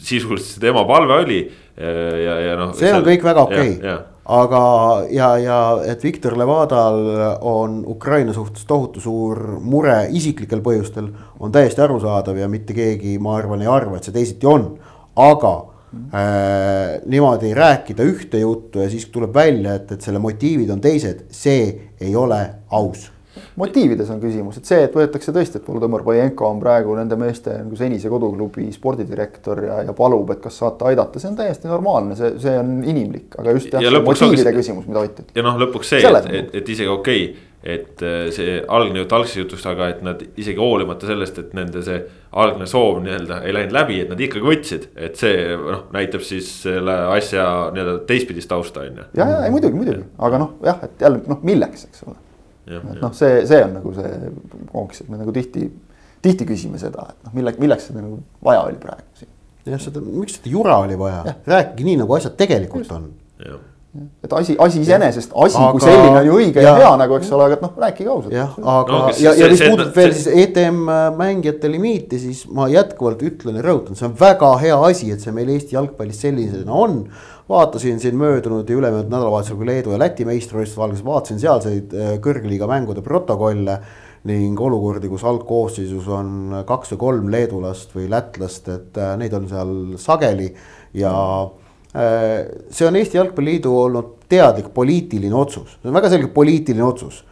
sisuliselt tema palve oli ja, ja noh. see on kõik väga okei okay., aga ja, ja et Viktor Levadal on Ukraina suhtes tohutu suur mure isiklikel põhjustel. on täiesti arusaadav ja mitte keegi, ma arvan, ei arva, et see teisiti on, aga äh, niimoodi rääkida ühte juttu ja siis tuleb välja, et, et selle motiivid on teised, see ei ole aus motiivides on küsimus, et see, et võetakse tõesti, et Volodõmõr Bajenko on praegu nende meeste nagu senise koduklubi spordidirektor ja, ja palub, et kas saate aidata, see on täiesti normaalne, see, see on inimlik, aga just jah, see motiivide küsimus, mida Ott ütles. ja noh, lõpuks see, et, et, et isegi okei okay, et äh, see algne jutt algsest jutust, aga et nad isegi hoolimata sellest, et nende see algne soov nii-öelda ei läinud läbi, et nad ikkagi võtsid, et see noh, näitab siis selle asja nii-öelda teistpidist tausta on ju. ja, ja ei muidugi, muidugi, aga noh, jah, et jälle noh, milleks, eks ole et noh, see, see on nagu see konks, et me nagu tihti, tihti küsime seda, et noh, mille, milleks seda nagu vaja oli praegu siin. jah, seda, miks seda jura oli vaja, rääkige nii, nagu asjad tegelikult Just. on. Et asi, asi iseenesest, asi aga, kui selline on ju õige ja, ja hea nagu, eks ole, aga et noh, rääkige ausalt. jah, aga no, ja, ja mis puudutab veel siis ETM mängijate limiiti, siis ma jätkuvalt ütlen ja rõhutan, see on väga hea asi, et see meil Eesti jalgpallis sellisena on vaatasin siin möödunud ja ülemöödunud nädalavahetusel, kui Leedu ja Läti meistrivõistlused algasid, vaatasin sealseid äh, kõrgliiga mängude protokolle. ning olukordi, kus algkoosseisus on kaks või kolm leedulast või lätlast, et äh, neid on seal sageli. ja äh, see on Eesti Jalgpalliliidu olnud teadlik poliitiline otsus, see on väga selge poliitiline otsus.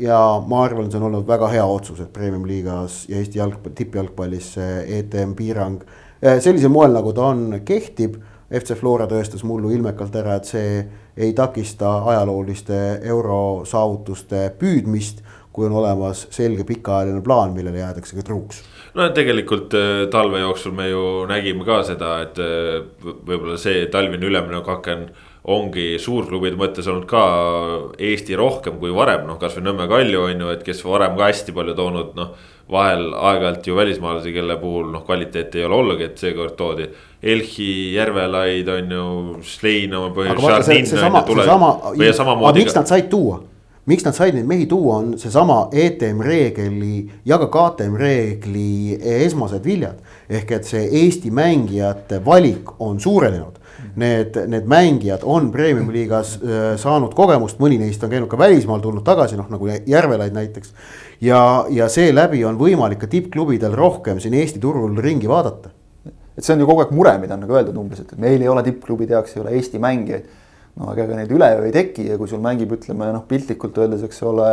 Ja ma arvan, see on olnud väga hea otsus, et premium-liigas ja Eesti jalgpall, tippjalgpallis see ETM piirang sellisel moel, nagu ta on, kehtib. FC Flora tõestas mullu ilmekalt ära, et see ei takista ajalooliste eurosaavutuste püüdmist, kui on olemas selge pikaajaline plaan, millele jäädakse ka truuks. No tegelikult äh, talve jooksul me ju nägime ka seda, et äh, võib-olla see talvine üleminekuaken ongi suurklubide mõttes olnud ka Eesti rohkem kui varem, noh kasvõi Nõmme Kalju on ju, et kes varem ka hästi palju toonud, noh vahel aeg-ajalt ju välismaalasi, kelle puhul noh, kvaliteeti ei ole ollagi, et seekord toodi. Elchi, Järvelaid on ju, Slein oma põhjus. aga miks nad said tuua? Miks nad said neid mehi tuua, on seesama ETM reegli ja ka KTM reegli esmased viljad. ehk et see Eesti mängijate valik on suurenenud. Need, need mängijad on premium-liigas äh, saanud kogemust, mõni neist on käinud ka välismaal, tulnud tagasi, noh nagu Järvelaid näiteks. ja, ja seeläbi on võimalik ka tippklubidel rohkem siin Eesti turul ringi vaadata et see on ju kogu aeg mure, mida on nagu öeldud umbes, et meil ei ole tippklubide jaoks ei ole Eesti mängijaid no aga ega neid üleöö ei teki ja kui sul mängib, ütleme noh, piltlikult öeldes, eks ole.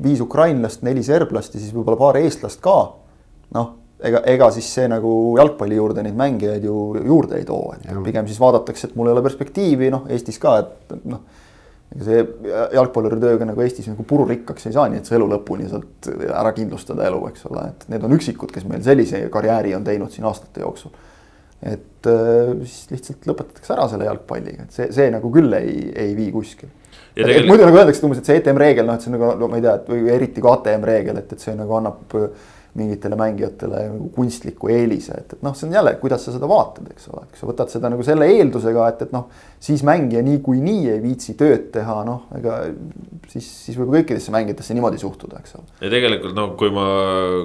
viis ukrainlast, neli serblast ja siis võib-olla paar eestlast ka. noh, ega, ega siis see nagu jalgpalli juurde neid mängijaid ju juurde ei too, et ja. pigem siis vaadatakse, et mul ei ole perspektiivi, noh Eestis ka, et noh ega see jalgpalluri tööga nagu Eestis nagu pururikkaks ei saa, nii et sa elu lõpuni saad ära kindlustada elu, eks ole, et need on üksikud, kes meil sellise karjääri on teinud siin aastate jooksul et äh, siis lihtsalt lõpetatakse ära selle jalgpalliga, et see, see nagu küll ei, ei vii kuskile. Tegelikult... muidu nagu öeldakse umbes, et see ETM reegel, noh, et see on nagu no, ma ei tea, et või eriti KTM reegel, et, et see nagu annab mingitele mängijatele kunstliku eelise, et, et noh, see on jälle, kuidas sa seda vaatad, eks ole, kui sa võtad seda nagu selle eeldusega, et, et noh. siis mängija niikuinii ei viitsi tööd teha, noh, ega siis, siis võib kõikidesse mängijatesse niimoodi suhtuda, eks ole. ja tegelikult noh, kui ma,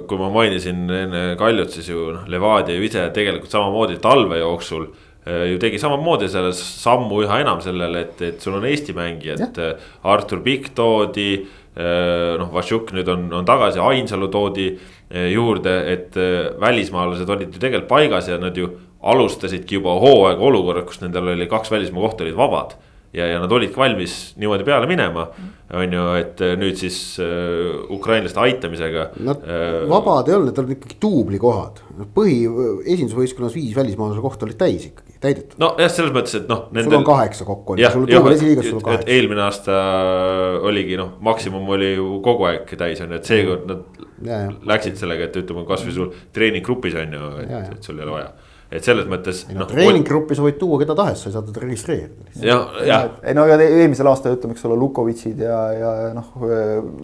kui ma mainisin enne Kaljut, siis ju noh, Levadia ju ise tegelikult samamoodi talve jooksul eh, ju tegi samamoodi selle sammu üha enam sellele, et, et sul on Eesti mängijad, Artur Pikk toodi eh, noh, Vašjuk nüüd on, on tagasi, Ainsalu toodi juurde, et eh, välismaalased olid ju tegelikult paigas ja nad ju alustasidki juba hooaega olukorras, kus nendel oli kaks välismaa kohta olid vabad. Ja, ja nad olidki valmis niimoodi peale minema, on ju, et eh, nüüd siis uh, ukrainlaste aitamisega. Nad uh, vabad ei olnud, need olid ikkagi duublikohad, põhi, esindusvõistkonnas viis välismaalase kohta olid täis ikkagi täidetud. nojah, selles mõttes, et noh. sul on kaheksa kokku on ju, sul on esiliigas sul on kaheksa. eelmine aasta oligi noh, maksimum oli ju kogu aeg täis on ju, et seekord nad ja, ja. läksid sellega, et ütleme, kasvõi sul treeninggrupis on ju, et, et sul ei ole vaja et selles mõttes. No, treeninggruppi sa võid tuua keda tahes, sa ei saa teda registreerida. ja, ja. ei no aga eelmisel aastal ütleme, eks ole, Lukovitšid ja, ja noh,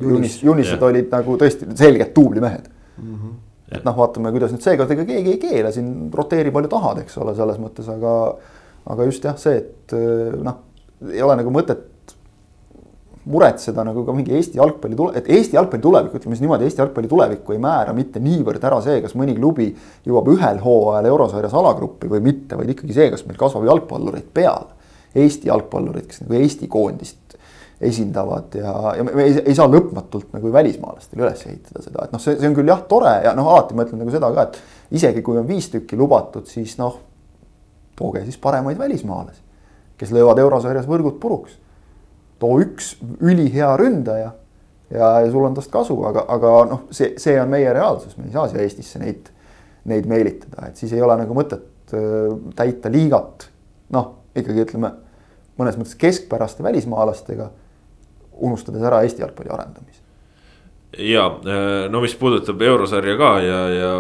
Junis, Junised olid nagu tõesti selgelt duublimehed mm. -hmm et noh, vaatame, kuidas nüüd seekord, ega keegi ei keela siin roteeri palju tahad, eks ole, selles mõttes, aga. aga just jah, see, et noh, ei ole nagu mõtet muretseda nagu ka mingi Eesti jalgpalli tule-, et Eesti jalgpalli tulevik, ütleme siis niimoodi, Eesti jalgpalli tulevikku ei määra mitte niivõrd ära see, kas mõni klubi jõuab ühel hooajal eurosarjas alagruppi või mitte, vaid ikkagi see, kas meil kasvab jalgpallureid peale. Eesti jalgpallurid, kes nagu Eesti koondist esindavad ja, ja me ei, ei saa lõpmatult nagu välismaalastele üles ehitada seda, et noh, see, see on küll jah, tore ja noh, alati ma ütlen nagu seda ka, et isegi kui on viis tükki lubatud, siis noh, tooge siis paremaid välismaalasi, kes löövad eurosarjas võrgud puruks. Too üks ülihea ründaja ja, ja sul on tast kasu, aga, aga noh, see, see on meie reaalsus, me ei saa siia Eestisse neid, neid meelitada, et siis ei ole nagu mõtet äh, täita liigat. noh, ikkagi ütleme mõnes mõttes keskpäraste välismaalastega unustades ära Eesti jalgpalli arendamise. ja no mis puudutab eurosarja ka ja, ja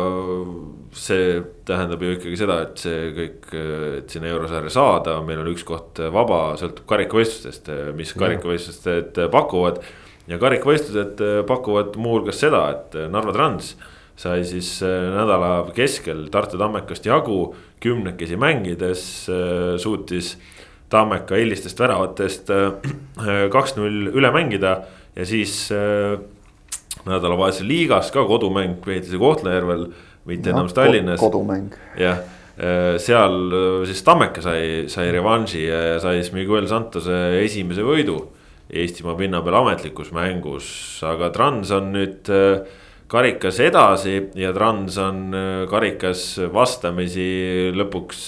see tähendab ju ikkagi seda, et see kõik, et sinna eurosarja saada, meil on üks koht vaba, sõltub karikavõistlustest, mis karikavõistlused pakuvad. ja karikavõistlused pakuvad muuhulgas seda, et Narva Trans sai siis nädala keskel Tartu Tammekast jagu, kümnekesi mängides suutis Tammeka eelistest väravatest äh, kaks-null üle mängida ja siis nädalavahetusel liigas ka kodumäng peeti see Kohtla-Järvel, mitte enam Tallinnas. kodumäng. jah, äh, seal siis Tammeka sai, sai revanši ja sai siis Miguel Santose esimese võidu. Eestimaa pinna peal ametlikus mängus, aga Trans on nüüd karikas edasi ja Trans on karikas vastamisi lõpuks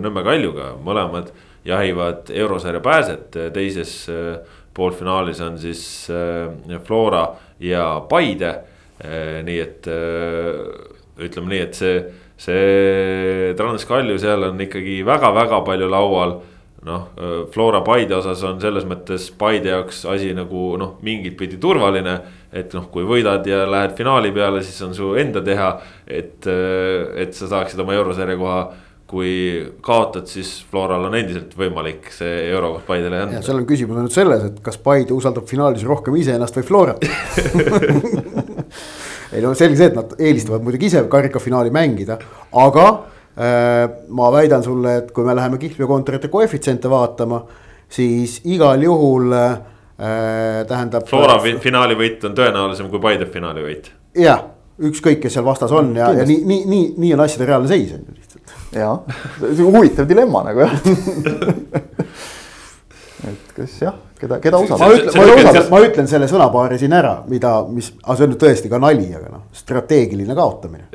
Nõmme Kaljuga, mõlemad jahivad eurosarja pääset, teises äh, poolfinaalis on siis äh, Flora ja Paide. Äh, nii et ütleme nii, et see, see Transkalju seal on ikkagi väga-väga palju laual noh, Flora Paide osas on selles mõttes Paide jaoks asi nagu noh, mingit pidi turvaline. et noh, kui võidad ja lähed finaali peale, siis on su enda teha, et, et sa saaksid oma eurosarja koha kui kaotad, siis Floral on endiselt võimalik see eurokoht Paidele anda. seal on küsimus nüüd selles, et kas Paide usaldab finaalis rohkem iseennast või Florat ei no selge see, et nad eelistavad muidugi ise karikafinaali mängida, aga äh, ma väidan sulle, et kui me läheme kihlveokontorite koefitsiente vaatama, siis igal juhul äh, tähendab. Flora finaali võit on tõenäolisem kui Paide finaali võit. jah, ükskõik, kes seal vastas on ja, ja nii, nii, nii, nii on asjade reaalne seis on ju lihtsalt. jah, huvitav dilemma nagu jah et kas jah, keda, keda usaldada. ma ütlen, ma ütlen, ma ütlen selle sõnapaari siin ära, mida, mis, aga see on nüüd tõesti ka nali, aga noh, strateegiline kaotamine.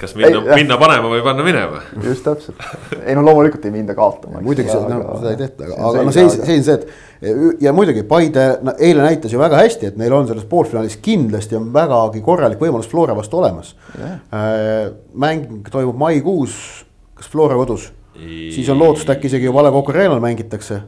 kas minna, minna panema või panna minema. just täpselt, ei no loomulikult ei minda kaotama. muidugi seda, no, seda ei tehta, aga, aga no see, see on see, et ja muidugi Paide no, eile näitas ju väga hästi, et neil on selles poolfinaalis kindlasti on vägagi korralik võimalus Flora vastu olemas. Äh, mäng toimub maikuus, kas Flora kodus? siis on lootust äkki isegi juba A Le Coq Arena'l mängitakse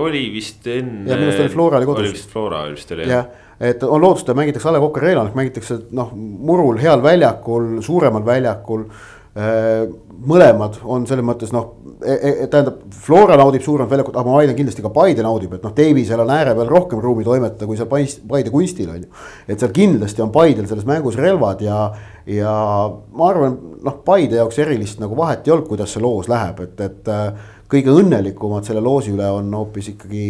oli vist enne. ja minu arust oli Flora oli kodus. oli vist Flora vist oli jah. et on lootust, et mängitakse A Le Coq Arena'l, mängitakse noh, murul, heal väljakul, suuremal väljakul. Äh, mõlemad on selles mõttes noh, e, e, e, tähendab, Flora naudib suuremat väljakut, aga ma väidan kindlasti ka Paide naudib, et noh, Davisel on ääre peal rohkem ruumi toimetada, kui seal Paide kunstil on ju. et seal kindlasti on Paidel selles mängus relvad ja, ja ma arvan, noh, Paide jaoks erilist nagu vahet ei olnud, kuidas see loos läheb, et, et kõige õnnelikumad selle loosi üle on hoopis ikkagi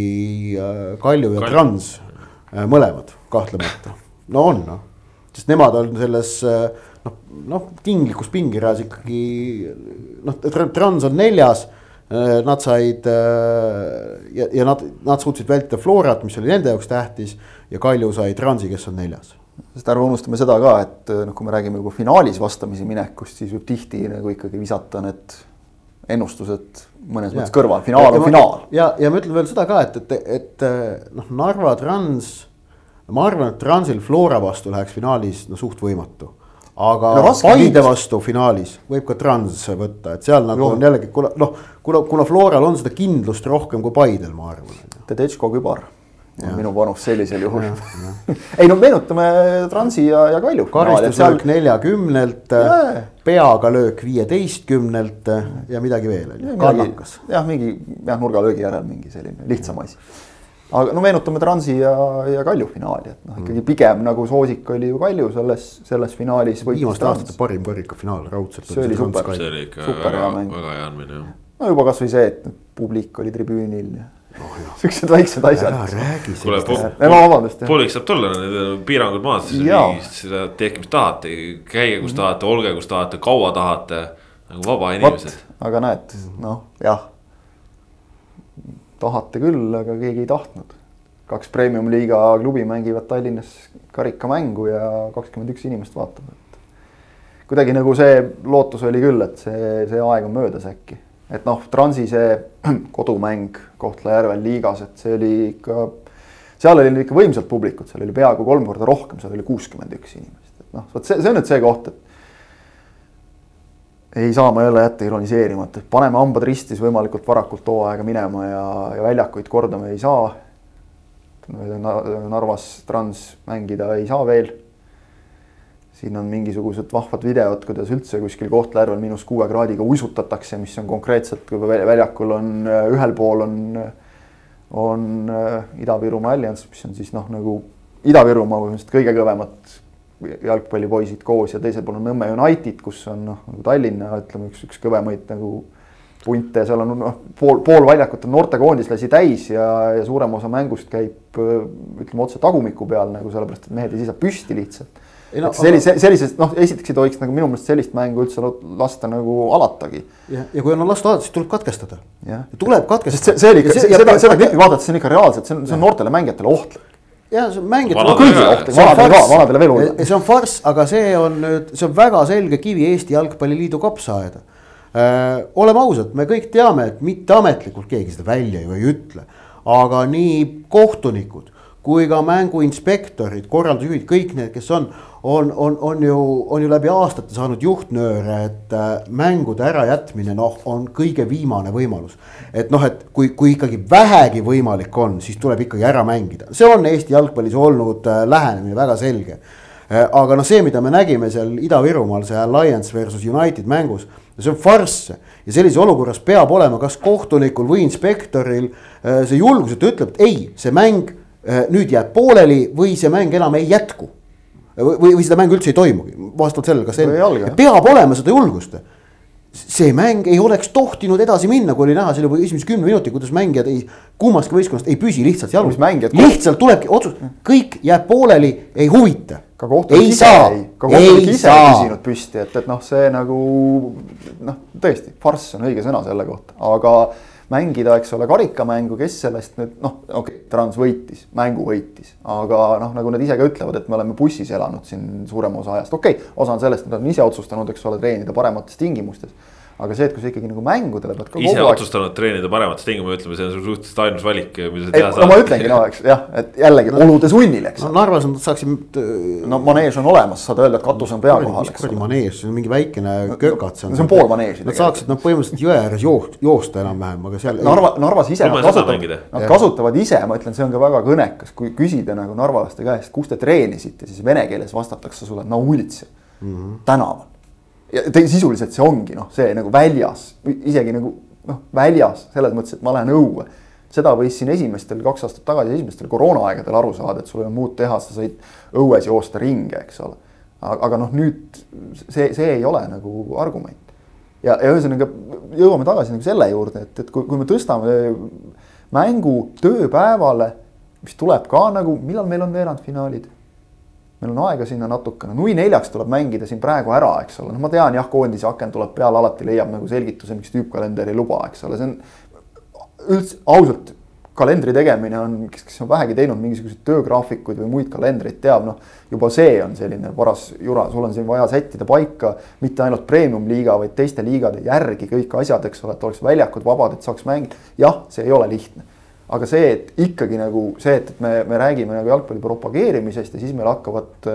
äh, Kalju ja Kalju. Trans, äh, mõlemad kahtlemata, no on noh, sest nemad on selles äh, noh, noh tinglikus pingireas ikkagi noh, Trans on neljas. Nad said ja, ja nad, nad suutsid vältida Florat, mis oli nende jaoks tähtis ja Kalju sai Transi, kes on neljas sest ärme unustame seda ka, et noh, kui me räägime juba finaalis vastamisi minekust, siis võib tihti nagu ikkagi visata need ennustused mõnes ja. mõttes kõrval, finaal on finaal. ja, ja ma ütlen veel seda ka, et, et, et noh, Narva Trans, ma arvan, et Transil Flora vastu läheks finaalis no suht võimatu. aga no, Paide vastu finaalis võib ka Trans võtta, et seal nagu jo. on jällegi, kuna noh, kuna, kuna Floral on seda kindlust rohkem kui Paidel, ma arvan. Tedesco kübar on minu panus sellisel juhul. ei no meenutame Transi ja, ja Kalju. karistuslöök seal... neljakümnelt, peaga löök viieteistkümnelt ja midagi veel on ju, kannakas. jah, mingi jah, nurgalöögi järel mingi selline lihtsam asi. aga no meenutame Transi ja, ja Kalju finaali, et noh, ikkagi mm. pigem nagu soosik oli ju Kalju selles, selles finaalis. viimaste aastate parim karikafinaal raudselt. see oli super, see oli ikka super väga, väga hea andmine jah. no juba kasvõi see, et publik oli tribüünil ja oh, siuksed väiksed asjad. ära räägi sellest. kuule, vabandust. pooliks saab tulla, need piirangud maha, seda tehke, mis tahate, käige kus tahate, olge kus tahate, kaua tahate. nagu vaba inimesed. aga näed, noh, jah. tahate küll, aga keegi ei tahtnud. kaks premium-liiga klubi mängivad Tallinnas karikamängu ja kakskümmend üks inimest vaatab, et. kuidagi nagu see lootus oli küll, et see, see aeg on möödas äkki et noh, Transi see kodumäng Kohtla-Järvel liigas, et see oli ikka, seal oli ikka võimsalt publikut, seal oli peaaegu kolm korda rohkem, seal oli kuuskümmend üks inimest, et noh, vot see, see on nüüd see koht, et. ei saa ma jälle jätta ironiseerimata, et paneme hambad ristis võimalikult varakult hooaega minema ja, ja väljakuid kordama ei saa. Narvas Trans mängida ei saa veel siin on mingisugused vahvad videod, kuidas üldse kuskil Kohtla-Järvel miinus kuue kraadiga uisutatakse, mis on konkreetselt, kui väljakul on äh, ühel pool on, on äh, Ida-Virumaa Allianz, mis on siis noh, nagu Ida-Virumaa põhimõtteliselt kõige kõvemad jalgpallipoisid koos ja teisel pool on Nõmme United, kus on noh, nagu Tallinna ütleme, üks, üks kõvemaid nagu punte ja seal on noh, pool, pool väljakut on noortekoondislasi täis ja, ja suurem osa mängust käib ütleme otse tagumiku peal nagu sellepärast, et mehed ei seisa püsti lihtsalt No, sellise, sellisest noh, esiteks ei tohiks nagu minu meelest sellist mängu üldse lasta nagu alatagi. ja, ja kui on lasta alata, siis tuleb katkestada. tuleb katkestada. see, see oli ikka, seda, seda klippi vaadates, see on ikka reaalselt, see on, see on noortele mängijatele ohtlik. ja see on mängijatele no, kõigile ohtlik, vanadele ka, vanadele veel hullem. see on farss, aga see on nüüd, see on väga selge kivi Eesti Jalgpalliliidu kapsaaeda äh,. oleme ausad, me kõik teame, et mitteametlikult keegi seda välja ju ei ütle, aga nii kohtunikud kui ka mänguinspektorid, korraldusjuhid, kõik need, kes on, on, on, on ju, on ju läbi aastate saanud juhtnööre, et äh, mängude ärajätmine noh, on kõige viimane võimalus. et noh, et kui, kui ikkagi vähegi võimalik on, siis tuleb ikkagi ära mängida, see on Eesti jalgpallis olnud äh, lähenemine väga selge äh,. aga noh, see, mida me nägime seal Ida-Virumaal, see Alliance versus United mängus, see on farss ja sellises olukorras peab olema kas kohtunikul või inspektoril see julgus, et ta ütleb, et ei, see mäng nüüd jääb pooleli või see mäng enam ei jätku. Või, või seda mängu üldse ei toimugi, vastavalt sellele, kas see peab olema seda julgust. see mäng ei oleks tohtinud edasi minna, kui oli näha selle esimese kümne minuti, kuidas mängijad ei, kummastki võistkonnast ei püsi lihtsalt mängijad- lihtsalt tulebki otsus, kõik jääb pooleli, ei huvita. ka kohtunik ei ise saa, ei, ka kohtunik ei ise ei saa. küsinud püsti, et, et noh, see nagu noh, tõesti farss on õige sõna selle kohta, aga mängida, eks ole, karikamängu, kes sellest nüüd noh, okei okay,, Trans võitis, mängu võitis, aga noh, nagu nad ise ka ütlevad, et me oleme bussis elanud siin suurema osa ajast, okei okay,, osa on sellest, et nad on ise otsustanud, eks ole, treenida paremates tingimustes aga see, et kui sa ikkagi nagu mängudele pead ka ise aeg otsustanud treenida paremates tingimustes, ütleme, see on suhteliselt ainus valik, mida sa teha no ma ütlengi no eks jah, et jällegi no, olude sunnil, eks no. Narvas nad saaksid. no maneež on olemas, saad öelda, et katus on pea kohal, mis eks kuradi maneež, see on mingi väikene kökats. no see on pool maneeži Nad saaksid noh, põhimõtteliselt jõe ääres joost, joosta enam-vähem, aga seal. Narva, Narvas ise nad kasutavad, nad kasutavad ise, ma ütlen, see on ka väga kõnekas, kui küsida nagu narvalaste käest, kus te treenisite, siis vene keeles vastatakse sulle na ulitsi mm -hmm. tänaval. Ja te, sisuliselt see ongi noh, see nagu väljas, isegi nagu noh, väljas selles mõttes, et ma lähen õue. seda võis siin esimestel kaks aastat tagasi, esimestel koroonaaegadel aru saada, et sul ei olnud muud teha, sa said õues joosta ringi, eks ole. aga noh, nüüd see, see ei ole nagu argument ja, ja ühesõnaga jõuame tagasi nagu selle juurde, et, et kui, kui me tõstame mängu tööpäevale, mis tuleb ka nagu, millal meil on veerandfinaalid? Meil on aega sinna natukene, nui neljaks tuleb mängida siin praegu ära, eks ole, noh, ma tean jah, koondise aken tuleb peale, alati leiab nagu selgituse, miks tüüpkalender ei luba, eks ole, see on üldse ausalt kalendri tegemine on, kes, kes on vähegi teinud mingisuguseid töögraafikuid või muid kalendreid, teab noh, juba see on selline paras jura, sul on siin vaja sättida paika mitte ainult premium-liiga, vaid teiste liigade järgi kõik asjad, eks ole, et oleks väljakud vabad, et saaks mängida. jah, see ei ole lihtne, aga see, et ikkagi nagu see, et, et me, me räägime nagu jalgpalli propageerimisest ja siis meil hakkavad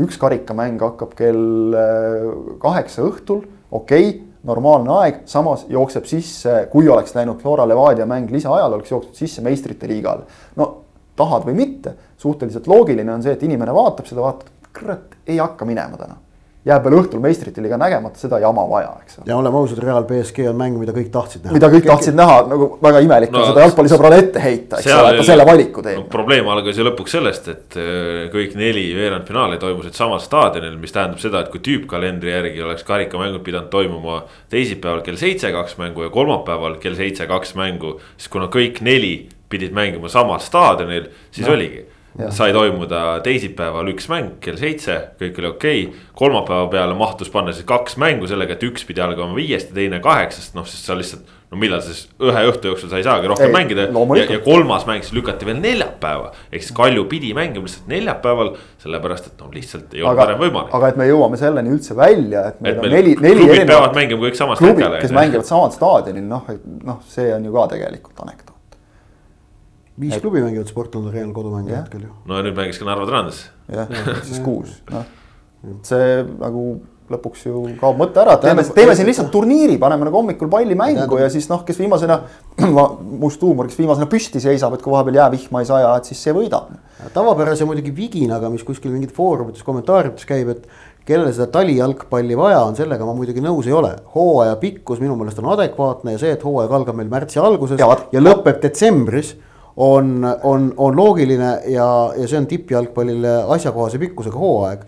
üks karikamäng hakkab kell äh, kaheksa õhtul, okei okay, normaalne aeg, samas jookseb sisse, kui oleks läinud Flora Levadia mäng lisaajal, oleks jooksnud sisse meistrite liigale. no tahad või mitte, suhteliselt loogiline on see, et inimene vaatab seda, vaatab, kurat, ei hakka minema täna. Jääb veel õhtul meistrite liiga nägemata, seda jama vaja, eks ja oleme ausad, Real BSG on mäng, mida kõik tahtsid näha. mida kõik tahtsid näha, nagu väga imelik No, on seda jalgpallisõbrale ette heita, eks ole, et ta selle valiku teeb no,. probleem algas ju lõpuks sellest, et äh, kõik neli veerandfinaali toimusid samal staadionil, mis tähendab seda, et kui tüüpkalendri järgi oleks karikamängud pidanud toimuma teisipäeval kell seitse kaks mängu ja kolmapäeval kell seitse kaks mängu. siis kuna kõik neli pidid mängima samal staadionil, siis no. oligi. Sai toimuda teisipäeval üks mäng kell seitse, kõik oli okei okay. kolmapäeva peale mahtus panna siis kaks mängu sellega, et üks pidi algama viiest ja teine kaheksast, noh, sest sa lihtsalt. no millal siis ühe õhtu jooksul sa ei saagi rohkem Ei, mängida ja, ja kolmas mäng siis lükati veel neljapäeva. ehk siis Kalju pidi mängima lihtsalt neljapäeval, sellepärast et noh, lihtsalt ei olnud varem võimalik. aga et me jõuame selleni üldse välja, et meil Et on meil neli, neli klubid erinevat peavad mängima kõik samas klubid, kes mängivad samal staadionil, noh, et noh, see on ju ka tegelikult anekdoot. Viis klubi mängivad Sportlandi Real kodumängu Jah. hetkel ju. no ja nüüd mängis ka Narva Trans. jah, siis kuus, noh. see nagu lõpuks ju kaob mõte ära, teeme, teeme siin lihtsalt turniiri, paneme nagu hommikul palli mängu ja siis noh, kes viimasena, must huumor, kes viimasena püsti seisab, et kui vahepeal jäävihma ei saja, et siis see võidab. tavapärase muidugi viginaga, mis kuskil mingit foorumites, kommentaariumites käib, et kellele seda talijalgpalli vaja on, sellega ma muidugi nõus ei ole. hooaja pikkus minu meelest on adekvaatne ja see, et hooaeg algab meil märtsi alguses Ja ja lõpeb detsembris. On, on, on loogiline ja, ja see on tippjalgpallile asjakohase pikkusega hooaeg.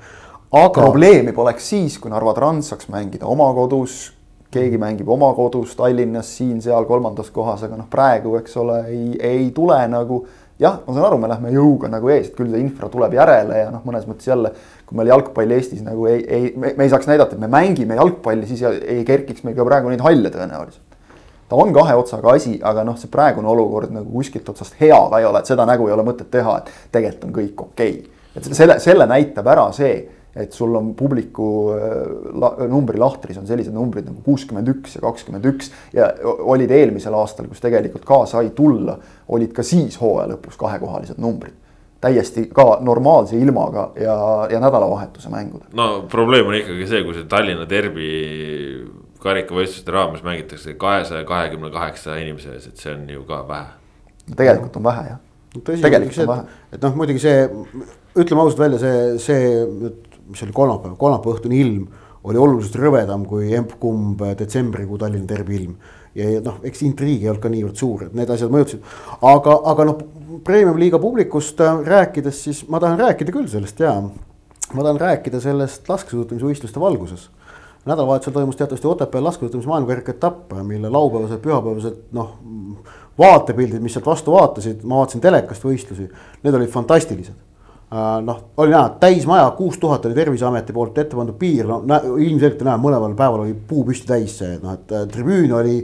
aga probleemi poleks siis, kui Narva Trans saaks mängida oma kodus, keegi mängib oma kodus Tallinnas, siin-seal kolmandas kohas, aga noh, praegu, eks ole, ei, ei tule nagu. jah, ma saan aru, me lähme jõuga nagu ees, et küll see infra tuleb järele ja noh, mõnes mõttes jälle. kui meil jalgpall Eestis nagu ei, ei, me ei saaks näidata, et me mängime jalgpalli, siis ei kerkiks meil ka praegu neid halle tõenäoliselt ta on kahe otsaga asi, aga noh, see praegune olukord nagu kuskilt otsast hea ka ei ole, et seda nägu ei ole mõtet teha, et tegelikult on kõik okei okay.. et selle, selle näitab ära see, et sul on publiku äh, la, numbri lahtris on sellised numbrid nagu kuuskümmend üks ja kakskümmend üks ja olid eelmisel aastal, kus tegelikult ka sai tulla, olid ka siis hooaja lõpus kahekohalised numbrid. täiesti ka normaalse ilmaga ja, ja nädalavahetuse mängudel. no probleem on ikkagi see, kui see Tallinna derbi karikavõistluste raames mängitakse kahesaja kahekümne kaheksa inimese ees, et see on ju ka vähe. tegelikult on vähe jah. tegelikult see, on vähe. et, noh, muidugi see, ütleme ausalt välja, see, see mis oli kolmapäev, kolmapäeva õhtune ilm oli oluliselt rõvedam kui emb-kumb detsembrikuu Tallinna derbi ilm. ja, ja noh, eks intriig ei olnud ka niivõrd suur, et need asjad mõjutasid. aga, aga noh, premium-liiga publikust äh, rääkides, siis ma tahan rääkida küll sellest ja. ma tahan rääkida sellest laskesuusatamisvõistluste valguses nädalavahetusel toimus teatavasti Otepääl laskesuusatamise maailmakarika etapp, mille laupäevased, pühapäevased noh. vaatepildid, mis sealt vastu vaatasid, ma vaatasin telekast võistlusi, need olid fantastilised Äh, noh, oli näha, täismaja, kuus tuhat oli Terviseameti poolt ette pandud piir, no ilmselgelt näha, mõlemal päeval oli puu püsti täis see, noh et äh, tribüün oli,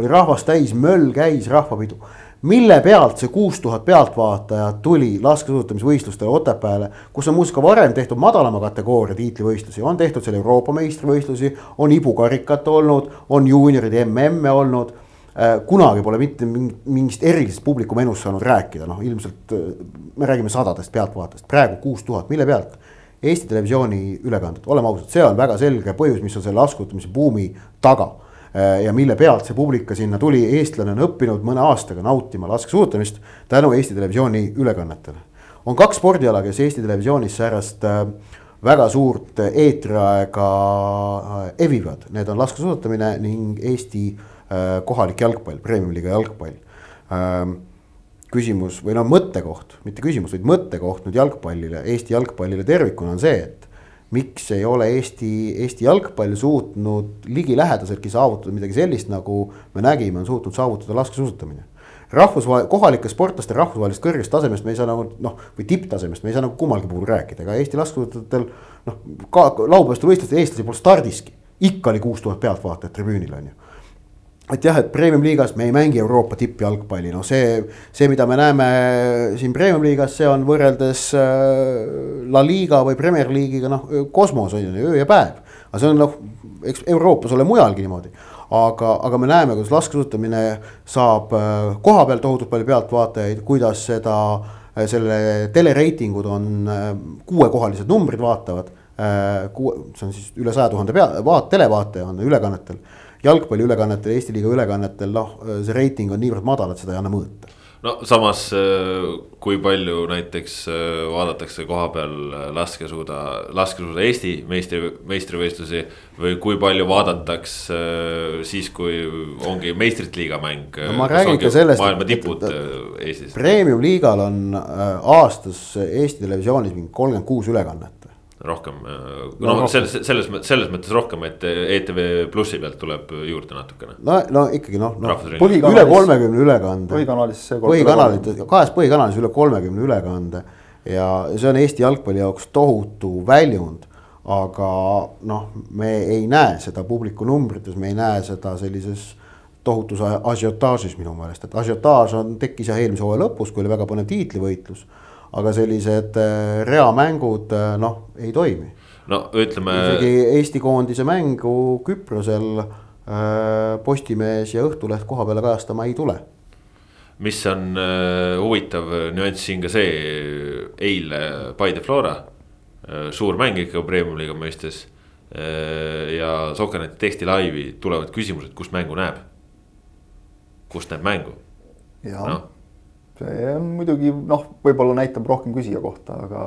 oli rahvast täis, möll käis, rahvapidu. Mille pealt see kuus tuhat pealtvaatajat tuli laskesuusatamisvõistlustele Otepääle, kus on muuseas ka varem tehtud madalama kategooria tiitlivõistlusi, on tehtud seal Euroopa meistrivõistlusi, on ibukarikat olnud, on juunioride MM-e olnud. Äh, kunagi pole mitte mingist erilisest publiku menust saanud rääkida, noh ilmselt äh, me räägime sadadest pealtvaatajatest, praegu kuus tuhat, mille pealt? Eesti Televisiooni ülekanded, oleme ausad, see on väga selge põhjus, mis on selle laskutamise buumi taga. Äh, ja mille pealt see publika sinna tuli, eestlane on õppinud mõne aastaga nautima laskesuusatamist tänu Eesti Televisiooni ülekannetele. on kaks spordiala, kes Eesti Televisioonis säärast väga suurt eetriaega evivad, need on laskesuusatamine ning Eesti Äh, kohalik jalgpall, premium-liiga jalgpall. Ähm, küsimus või no mõttekoht, mitte küsimus, vaid mõttekoht nüüd jalgpallile, Eesti jalgpallile tervikuna on see, et miks ei ole Eesti, Eesti jalgpall suutnud ligilähedaseltki saavutada midagi sellist, nagu me nägime, on suutnud saavutada laskesuusatamine. rahvusvahel, kohalike sportlaste rahvusvahelisest kõrgest tasemest me ei saa nagu noh, või tipptasemest me ei saa nagu kummalgi puhul rääkida, ega Eesti laskesuusatajatel noh, ka laupäevastel võistlustel eestlasi polnud stardiski. ikka oli kuus tuhat pealtvaatajat tribüünil on ju et jah, et premium-liigas me ei mängi Euroopa tippjalgpalli, no see, see, mida me näeme siin premium-liigas, see on võrreldes äh, La Liga või Premier League'iga noh, kosmos on ju öö ja päev. aga see on noh, eks Euroopas ole mujalgi niimoodi. aga, aga me näeme, kuidas laskesuusatamine saab äh, koha peal tohutult palju pealtvaatajaid, kuidas seda, äh, selle telereitingud on kuuekohalised numbrid vaatavad. kuue, see on siis üle saja tuhande pea, vaat-, televaataja on ülekannetel jalgpalliülekannetel, Eesti liiga ülekannetel, noh, see reiting on niivõrd madal, et seda ei anna mõõta no samas, äh, kui palju näiteks äh, vaadatakse koha peal äh, laskesuuda, laskesuuda Eesti meistri, meistrivõistlusi. või kui palju vaadatakse siis, kui ongi meistrite liiga mäng no,. ma räägin ka sellest. maailma tipud Eestis. Premium liigal on aastas Eesti Televisioonis mingi kolmkümmend kuus ülekannet rohkem, no, no selles, selles, selles mõttes rohkem, et ETV Plussi pealt tuleb juurde natukene. no, no ikkagi noh, noh üle kolmekümne ülekande. põhikanalis see. põhikanalit, kahes põhikanalis üle kolmekümne ülekande ja see on Eesti jalgpalli jaoks tohutu väljund. aga noh, me ei näe seda publiku numbrites, me ei näe seda sellises tohutus asiotaažis minu meelest, et asiotaaž on, tekkis jah eelmise hooaja lõpus, kui oli väga põnev tiitlivõitlus aga sellised äh, reamängud äh, noh, ei toimi. no ütleme. isegi Eesti koondise mängu Küprosel äh, Postimees ja Õhtuleht koha peale kajastama ei tule mis on huvitav nüanss siin ka see, eile Paide Flora suur mäng ikka Premium-liiga mõistes äh,. ja Sokkerneti teksti laivi tulevad küsimused, kust mängu näeb. kust näeb mängu? noh see on muidugi noh, võib-olla näitab rohkem küsija kohta, aga,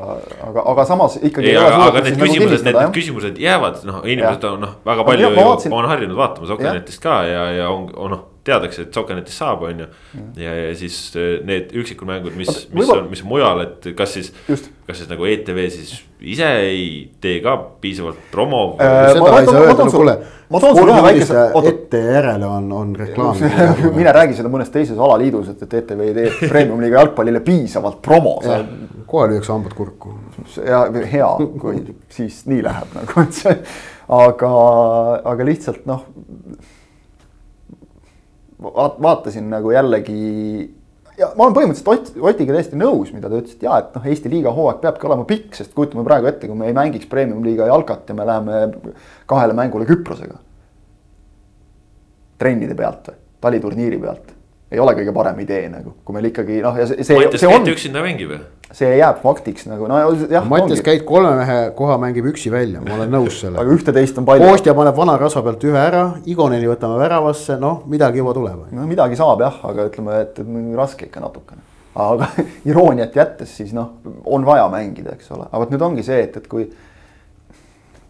aga, aga samas ikkagi. aga, aga need nagu küsimused, need, need küsimused jäävad, noh, inimesed on noh, väga palju ja, vaatsin... on harjunud vaatama Sokkernetist ka ja, ja on, on noh teadakse, et Sokkernetist saab, on ju. ja, ja siis äh, need üksikud mängud, mis, mis on, mis on mujal, et kas siis, kas siis nagu ETV siis ise ei tee ka piisavalt promo äh,? seda ei saa öelda, no kuule. Ma toon sulle ühe väikese. ette ja järele on, on reklaam mine räägi seda mõnes teises alaliidus, et, et ETV ei tee premium-liiga jalgpallile piisavalt promo. kohe lüüakse hambad kurku. ja hea, kui siis nii läheb nagu, et see, aga, aga lihtsalt noh vaatasin nagu jällegi ja ma olen põhimõtteliselt Ott, Otiga täiesti nõus, mida ta ütles, et jaa, et noh, Eesti liiga hooaeg peabki olema pikk, sest kujutame praegu ette, kui me ei mängiks premium-liiga jalkat ja me läheme kahele mängule Küprosega. trennide pealt või, taliturniiri pealt ei ole kõige parem idee nagu, kui meil ikkagi noh, ja see, see, see on. üksinda mängib ju see jääb faktiks nagu no jah. Mattias käid kolme mehe koha mängib üksi välja, ma olen nõus sellega. aga ühte-teist on palju. Kostja paneb vana rasva pealt ühe ära, Igoneni võtame väravasse, noh midagi juba tuleb. no midagi saab jah, aga ütleme, et, et raske ikka natukene. aga irooniat jättes siis noh, on vaja mängida, eks ole, aga vot nüüd ongi see, et, et kui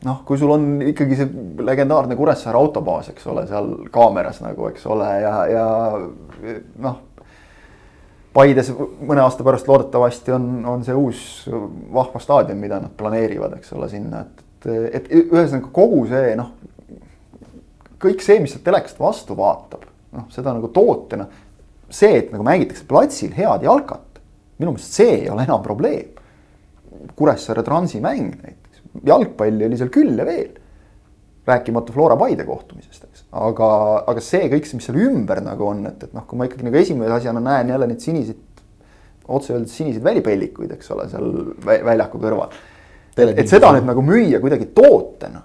noh, kui sul on ikkagi see legendaarne Kuressaare autobaas, eks ole, seal kaameras nagu, eks ole, ja, ja noh Paides mõne aasta pärast loodetavasti on, on see uus vahva staadion, mida nad planeerivad, eks ole, sinna, et, et, et ühesõnaga kogu see noh, kõik see, mis sealt telekast vastu vaatab, noh, seda nagu tootena. see, et nagu mängitakse platsil head jalkat, minu meelest see ei ole enam probleem. Kuressaare Transi mäng näiteks, jalgpalli oli seal küll ja veel. rääkimata Flora Paide kohtumisest, eks, aga, aga see kõik, mis seal ümber nagu on, et, et noh, kui ma ikkagi nagu esimese asjana näen jälle neid siniseid, otse öeldes siniseid välipellikuid, eks ole, seal väljaku kõrval. et, et seda nüüd nagu müüa kuidagi tootena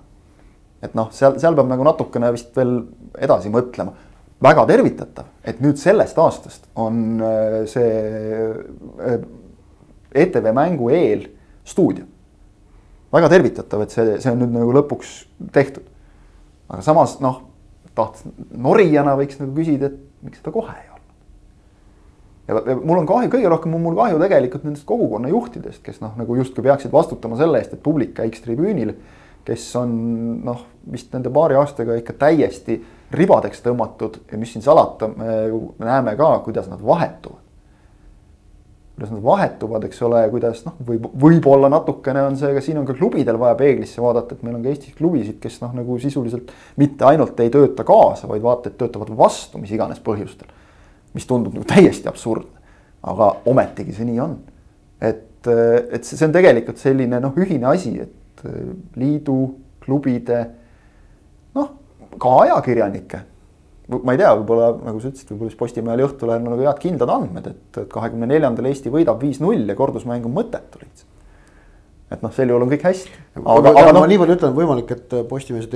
et noh, seal, seal peab nagu natukene vist veel edasi mõtlema. väga tervitatav, et nüüd sellest aastast on äh, see äh, ETV Mängu eel stuudio. Väga tervitatav, et see, see on nüüd nagu lõpuks tehtud. aga samas noh, tahtes norijana võiks nagu küsida, et miks seda kohe ei olnud. ja, ja mul on kahju, kõige rohkem on mul kahju tegelikult nendest kogukonna juhtidest, kes noh, nagu justkui peaksid vastutama selle eest, et publik käiks tribüünil kes on noh, vist nende paari aastaga ikka täiesti ribadeks tõmmatud ja mis siin salata, me ju näeme ka, kuidas nad vahetuvad. Kuidas nad vahetuvad, eks ole, kuidas noh, võib, võib-olla natukene on see, ka siin on ka klubidel vaja peeglisse vaadata, et meil on ka Eestis klubisid, kes noh, nagu sisuliselt mitte ainult ei tööta kaasa, vaid vaata, et töötavad vastu mis iganes põhjustel. mis tundub nagu täiesti absurdne, aga ometigi see nii on. et, et see on tegelikult selline noh, ühine asi, et liidu, klubide, noh, ka ajakirjanike. Ma ei tea, võib-olla nagu sa ütlesid, võib-olla siis Postimehel ja Õhtulehel on nagu head kindlad andmed, et kahekümne neljandal Eesti võidab viis-null ja kordusmäng on mõttetu lihtsalt et noh, sel juhul on kõik hästi. aga, aga noh. ma nii palju ütlen, võimalik, et Postimees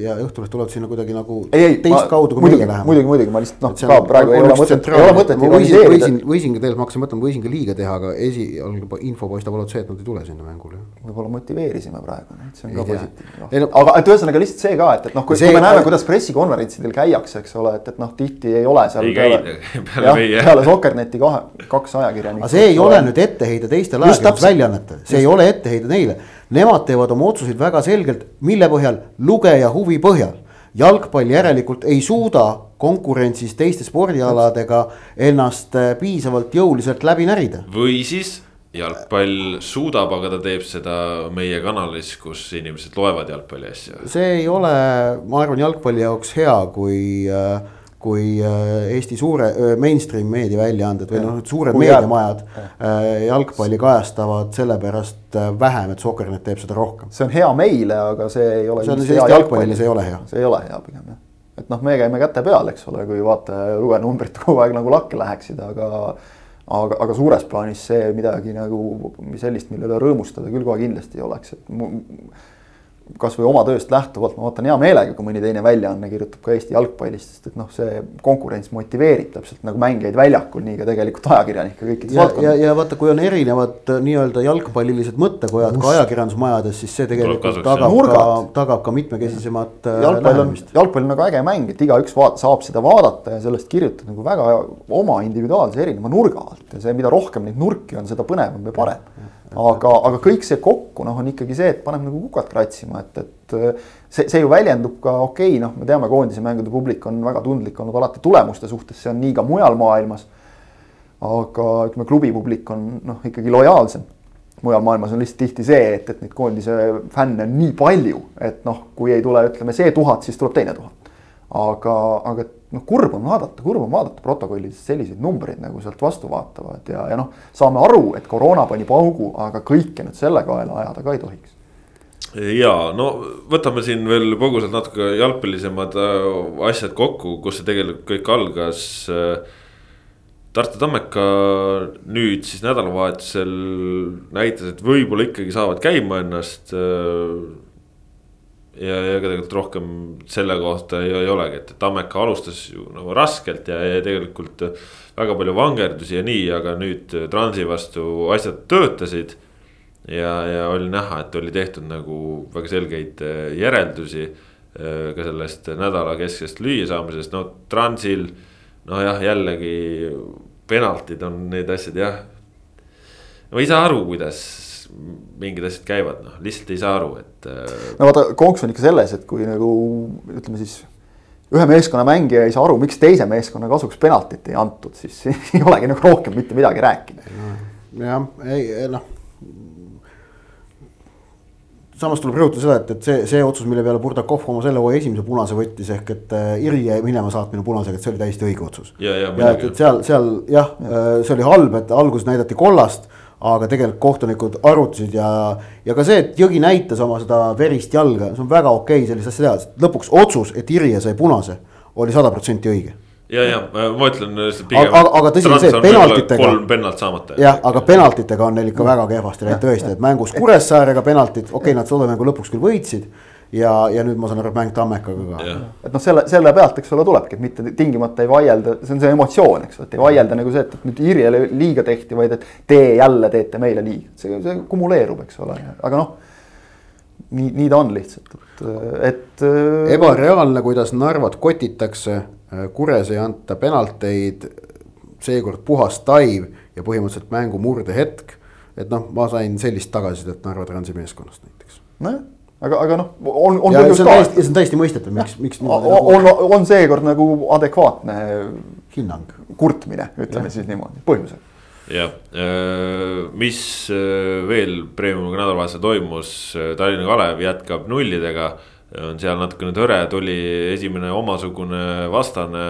ja Õhtuleht tulevad sinna kuidagi nagu ei, ei, teist ma, kaudu kui meie läheme. muidugi, muidugi, ma lihtsalt noh, ka praegu ei ole mõtet, ei ole mõtet ironiseerida. võisin, võisin ka tegelikult, ma hakkasin mõtlema, võisin ka liiga teha, aga esialgne info paistab olevat see, et nad ei tule sinna mängule. võib-olla motiveerisime praegu neid, see on ka positiivne no.. aga et ühesõnaga lihtsalt see ka, et, et noh, kui, kui me näeme, kuidas pressikonverentsidel käiakse, eks ole, et, et noh, tihti ei ole seal. peale, peale Sokkerneti kahe, kaks ajakirjanikku. aga see ei ole nüüd etteheide teistele ajakirjandusväljaannetele, see ei ole etteheide neile Nemad teevad oma otsuseid väga selgelt, mille põhjal, lugeja huvi põhjal. jalgpall järelikult ei suuda konkurentsis teiste spordialadega ennast äh, piisavalt jõuliselt läbi närida. või siis jalgpall suudab, aga ta teeb seda meie kanalis, kus inimesed loevad jalgpalli asju. see ei ole, ma arvan, jalgpalli jaoks hea, kui äh, kui äh, Eesti suure mainstream meediaväljaanded või noh, suured meediamajad äh, jalgpalli kajastavad sellepärast äh, vähem, et Soker.net teeb seda rohkem. see on hea meile, aga see ei ole. see on Eesti jalgpallile, see ei ole hea. see ei ole hea pigem jah, et noh, me käime käte peal, eks ole, kui vaataja ja lugenumbrid kogu aeg nagu lakke läheksid, aga aga, aga suures plaanis see midagi nagu sellist, mille üle rõõmustada küll kohe kindlasti ei oleks, et kasvõi oma tööst lähtuvalt ma vaatan hea meelega, kui mõni teine väljaanne kirjutab ka Eesti jalgpallist, sest et noh, see konkurents motiveerib täpselt nagu mängijaid väljakul, nii ka tegelikult ajakirjanikke kõikides valdkondades. ja, ja vaata, kui on erinevad äh, nii-öelda jalgpallilised mõttekojad Just. ka ajakirjandusmajades, siis see tegelikult tagab ka, tagab ka mitmekesisemat. Äh, jalgpall on, jalgpall on nagu äge mäng, et igaüks vaat, saab seda vaadata ja sellest kirjutada nagu väga oma individuaalse erineva nurga alt ja see, mida rohkem neid nurki on, seda põnevam ja parem aga, aga kõik see kokku noh, on ikkagi see, et paneb nagu kukad kratsima, et, et see, see ju väljendub ka okei okay,, noh, me teame, koondise mängude publik on väga tundlik olnud alati tulemuste suhtes, see on nii ka mujal maailmas. aga ütleme, klubi publik on noh, ikkagi lojaalsem. mujal maailmas on lihtsalt tihti see, et, et neid koondise fänne on nii palju, et noh, kui ei tule, ütleme see tuhat, siis tuleb teine tuhat. aga, aga noh, kurb on vaadata, kurb on vaadata protokollides selliseid numbreid nagu sealt vastu vaatavad ja, ja noh, saame aru, et koroona pani paugu, aga kõike nüüd selle kaela ajada ka ei tohiks ja no võtame siin veel põgusalt natuke jalgpallisemad äh, asjad kokku, kus see tegelikult kõik algas. Äh, Tartu Tammeka nüüd siis nädalavahetusel näitas, et võib-olla ikkagi saavad käima ennast äh, ja, ja tegelikult rohkem selle kohta ei, ei olegi, et Tammeka alustas ju nagu raskelt ja, ja tegelikult väga palju vangerdusi ja nii, aga nüüd Transi vastu asjad töötasid. ja, ja oli näha, et oli tehtud nagu väga selgeid äh, järeldusi äh, ka sellest nädala kesksest lüüasaamisest, no Transil. nojah, jällegi penaltid on need asjad jah. ma ei saa aru, kuidas mingid asjad käivad, noh lihtsalt ei saa aru, et. Äh, no vaata, konks on ikka selles, et kui nagu ütleme siis ühe meeskonna mängija ei saa aru, miks teise meeskonna kasuks penaltit ei antud, siis ei olegi nagu rohkem mitte midagi rääkida. jah, ei noh. samas tuleb rõhutada seda, et, et see, see otsus, mille peale Burdakov oma selle hooaja esimese punase võttis ehk et äh, Irje minema saatmine punasega, et see oli täiesti õige otsus. ja, ja, ja et, et seal, seal jah ja., see oli halb, et alguses näidati kollast, aga tegelikult kohtunikud arutasid ja, ja ka see, et Jõgi näitas oma seda verist jalga, see on väga okei okay sellist asja teha, lõpuks otsus, et Irje sai punase, oli sada protsenti õige ja, ja ma ütlen. aga, aga tõsi on see, et penaltitega. kolm penalt saamata. jah, aga penaltitega on neil ikka väga kehvasti läinud tõesti, et mängus Kuressaarega penaltid, okei okay,, nad selle mängu lõpuks küll võitsid. Ja, ja nüüd ma saan aru, et mäng Tammekaga ka. et noh, selle, selle pealt, eks ole, tulebki, et mitte tingimata ei vaielda, see on see emotsioon, eks, et ei vaielda nagu see, et, et nüüd Irjele liiga tehti, vaid et te jälle teete meile liiga, see, see kumuleerub, eks ole, aga noh nii, nii ta on lihtsalt, et, et. ebareaalne, kuidas Narvat kotitakse Äh, Kures ei anta penalteid, seekord puhas taiv ja põhimõtteliselt mängu murdehetk. et noh, ma sain sellist tagasisidet Narva Transi meeskonnast näiteks. nojah, aga, aga noh, on, on põhjus ka. ja see on täiesti mõistetav, miks, miks. on, on, on seekord nagu adekvaatne. hinnang. kurtmine, ütleme ja. siis niimoodi, põhjusel jah, mis veel Premiumiga nädalavahetusel toimus, Tallinna Kalev jätkab nullidega on seal natukene tõre, tuli esimene omasugune vastane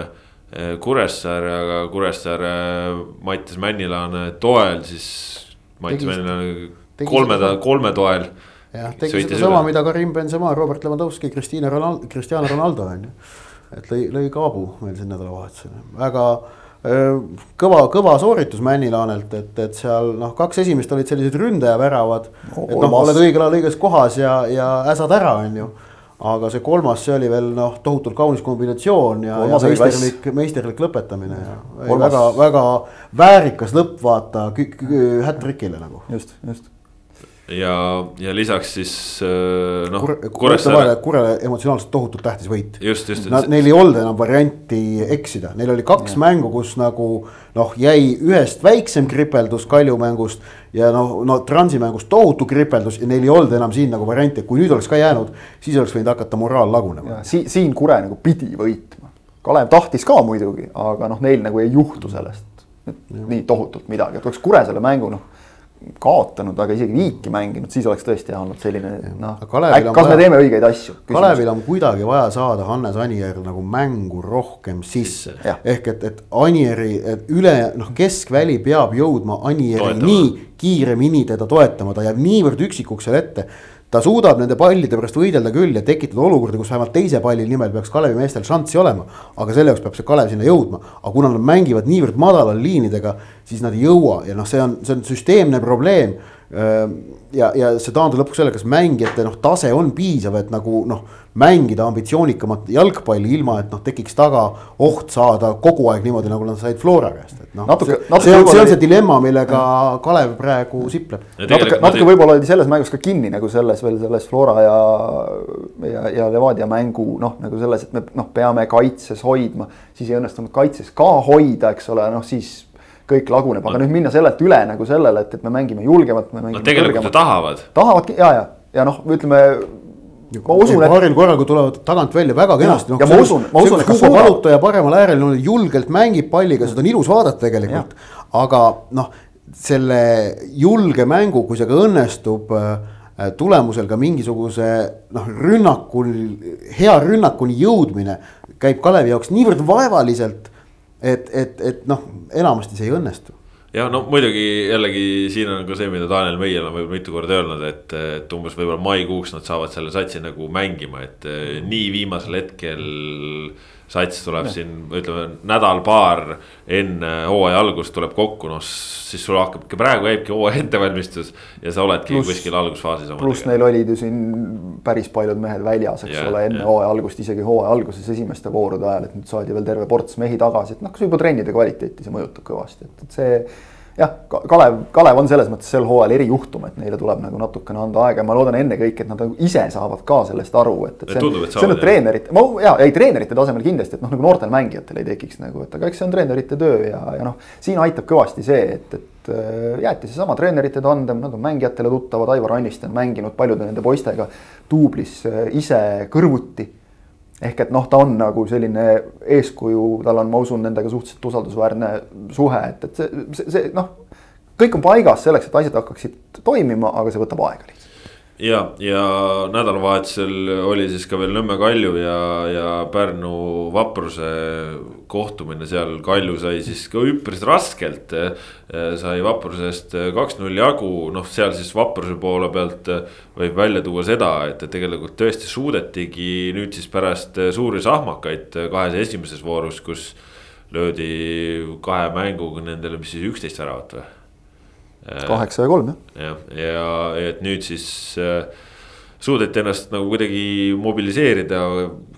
Kuressaare, aga Kuressaare Mattias Männilane toel siis. Mattias Männilane kolme, kolme toel. Jah, tegi sedasama, mida Karim Benzema, Robert Lewandowski, Cristiano Ronaldo, Cristiano Ronaldo on ju. et lõi, lõi kaabu meil siin nädalavahetusel, väga kõva, kõva sooritus Männilaanelt, et, et seal noh, kaks esimest olid sellised ründajaväravad. et noh, oled õigel ajal õiges kohas ja, ja äsad ära, on ju. Aga see kolmas, see oli veel noh, tohutult kaunis kombinatsioon ja, ja meisterlik, meisterlik lõpetamine ja väga, väga väärikas lõpp vaata hat-trick'ile nagu. just, just ja, ja lisaks siis äh, noh Kur. Kuressaare. Kurele emotsionaalselt tohutult tähtis võit. just, just. Neil ei olnud enam varianti eksida, neil oli kaks ja. mängu, kus nagu noh, jäi ühest väiksem kripeldus Kalju mängust. ja noh, no Transi mängust tohutu kripeldus ja neil ei olnud enam siin nagu varianti, et kui nüüd oleks ka jäänud, siis oleks võinud hakata moraal lagunema. siin, siin Kure nagu pidi võitma. Kalev tahtis ka muidugi, aga noh, neil nagu ei juhtu sellest nii tohutult midagi, et oleks Kure selle mängu noh kaotanud, aga isegi viiki mänginud, siis oleks tõesti olnud selline noh, kas me teeme õigeid asju? Kalevil on kuidagi vaja saada Hannes Anier nagu mängu rohkem sisse. ehk et, et Anieri et üle noh, keskväli peab jõudma Anieri nii kiiremini teda toetama, ta jääb niivõrd üksikuks seal ette ta suudab nende pallide pärast võidelda küll ja tekitada olukordi, kus vähemalt teise palli nimel peaks Kalevi meestel šanssi olema. aga selle jaoks peab see Kalev sinna jõudma, aga kuna nad mängivad niivõrd madalal liinidega, siis nad ei jõua. Ja noh, see on, see on süsteemne probleem ja, ja see taandub lõpuks selle, kas mängijate noh, tase on piisav, et nagu noh, mängida ambitsioonikamat jalgpalli, ilma et noh, tekiks taga oht saada kogu aeg niimoodi, nagu nad said Flora käest, et noh. see, see on, see on see dilemma, millega Kalev praegu sipleb. natuke, natuke võib-olla oli selles mängus ka kinni nagu selles veel selles Flora ja, ja, ja Levadia mängu noh, nagu selles, et me noh, peame kaitses hoidma, siis ei õnnestunud kaitses ka hoida, eks ole, noh siis kõik laguneb, aga no. nüüd minna sellelt üle nagu sellele, et, et me mängime julgemalt, me mängime. Nad tegelikult ju tahavad. tahavadki ja, ja, ja noh, ütleme ma usun, et. paaril korral, kui tulevad tagant välja väga kenasti. No, ja ma usun, ma usun, et suudab. valutaja paremal äärel no, julgelt mängib palliga, seda on ilus vaadata tegelikult. aga noh, selle julge mängu, kui see ka õnnestub äh, tulemusel ka mingisuguse noh, rünnakul, hea rünnakuni jõudmine käib Kalevi jaoks niivõrd vaevaliselt et, et, et noh, enamasti see ei õnnestu. Jah, no muidugi jällegi siin on ka see, mida Daniel Meier on võib-olla mitu korda öelnud, et, et umbes võib-olla maikuuks nad saavad selle satsi nagu mängima, et nii viimasel hetkel sats tuleb ja. siin, ütleme nädal-paar enne hooaja algust tuleb kokku, noh siis sul hakkab ikka praegu käibki hooaja ettevalmistus. ja sa oledki plus, kuskil algusfaasis. pluss neil olid ju siin päris paljud mehed väljas, eks ja, ole, enne hooaja algust, isegi hooaja alguses esimeste voorude ajal, et nüüd saadi veel terve ports mehi tagasi, et noh, kas juba trennide kvaliteeti see mõjutab kõvasti, et, et see jah, Kalev, Kalev on selles mõttes sel hooajal erijuhtum, et neile tuleb nagu natukene anda aega. Ja ma loodan ennekõike, et nad nagu ise saavad ka sellest aru, et, et see on, see on treenerite, ma ja ei treenerite tasemel kindlasti, et noh, nagu noortel mängijatel ei tekiks nagu, et aga eks see on treenerite töö ja, ja noh, siin aitab kõvasti see, et, et äh, jäeti seesama treenerite tandem, nad on mängijatele tuttavad, Aivar Anniste on mänginud paljude nende poistega duublis äh, ise kõrvuti ehk et noh, ta on nagu selline eeskuju, tal on, ma usun, nendega suhteliselt usaldusväärne suhe, et, et see, see, see noh. kõik on paigas selleks, et asjad hakkaksid toimima, aga see võtab aega lihtsalt. Ja, ja nädalavahetusel oli siis ka veel Nõmme Kalju ja, ja Pärnu Vapruse kohtumine seal. Kalju sai siis ka üpris raskelt, sai Vaprusest kaks-null jagu, noh, seal siis Vapruse poole pealt võib välja tuua seda, et tegelikult tõesti suudetigi nüüd siis pärast suuri sahmakaid kahes esimeses voorus, kus löödi kahe mänguga nendele, mis siis üksteist väravat või kaheksa ja kolm jah. ja, ja et nüüd siis äh, suudeti ennast nagu kuidagi mobiliseerida.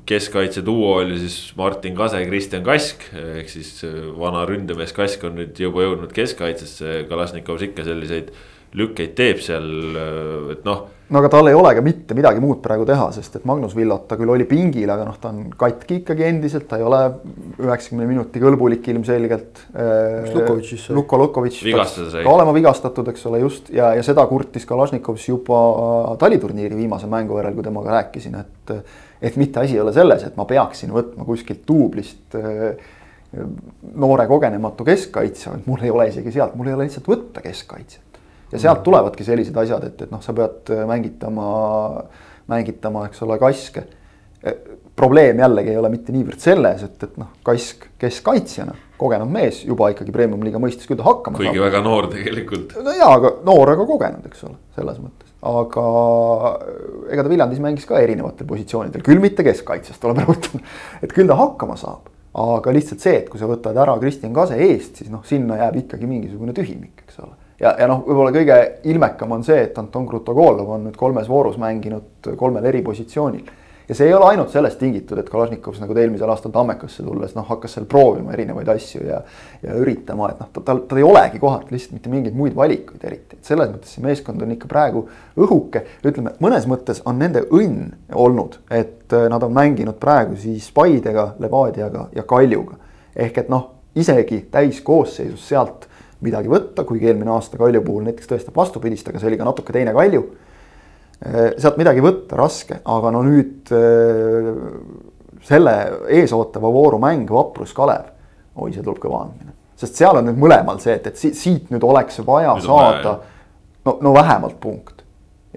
keskkaitse duo oli siis Martin Kase, Kristjan Kask ehk siis äh, vana ründemees Kask on nüüd juba jõudnud keskkaitsesse, Kalašnikovs ikka selliseid lükkeid teeb seal, äh, et noh no aga tal ei ole ka mitte midagi muud praegu teha, sest et Magnus Villot, ta küll oli pingil, aga noh, ta on katki ikkagi endiselt, ta ei ole üheksakümne minuti kõlbulik ilmselgelt. Luko Lukovitš peaks ka olema vigastatud, eks ole, just ja, ja seda kurtis Kalašnikovs juba taliturniiri viimase mängu järel, kui temaga rääkisin, et. et mitte asi ei ole selles, et ma peaksin võtma kuskilt duublist noore kogenematu keskkaitsja, mul ei ole isegi sealt, mul ei ole lihtsalt võtta keskkaitsjat ja sealt tulevadki sellised asjad, et, et noh, sa pead äh, mängitama, mängitama, eks ole, kaske. Äh, probleem jällegi ei ole mitte niivõrd selles, et, et noh, kask keskkaitsjana, kogenud mees juba ikkagi premium-liiga mõistes küll ta hakkama kuigi saab. väga noor tegelikult. no jaa, aga noor, aga kogenud, eks ole, selles mõttes, aga ega ta Viljandis mängis ka erinevatel positsioonidel, küll mitte keskkaitsest, tuleb rõhutada, et küll ta hakkama saab aga lihtsalt see, et kui sa võtad ära Kristjan Kase eest, siis noh, sinna jääb ikkagi mingisugune tühimik, eks ole ja, ja noh, võib-olla kõige ilmekam on see, et Anton Krutogolov on nüüd kolmes voorus mänginud kolmel eri positsioonil. ja see ei ole ainult sellest tingitud, et Kalašnikovs nagu ta eelmisel aastal Tammekasse tulles noh, hakkas seal proovima erinevaid asju ja. ja üritama, et noh, tal, tal ei olegi kohati lihtsalt mitte mingeid muid valikuid eriti, et selles mõttes see meeskond on ikka praegu õhuke. ütleme, mõnes mõttes on nende õnn olnud, et äh, nad on mänginud praegu siis Paidega, Levadiaga ja Kaljuga. ehk et noh, isegi täiskoosseisus sealt midagi võtta, kuigi eelmine aasta Kalju puhul näiteks tõestab vastupidist, aga see oli ka natuke teine Kalju. Sealt midagi võtta raske, aga no nüüd äh, selle eesootava vooru mäng Vaprus Kalev, oi, see tuleb kõva andmine, sest seal on nüüd mõlemal see, et, et siit nüüd oleks vaja nüüd saada no, no vähemalt punkt.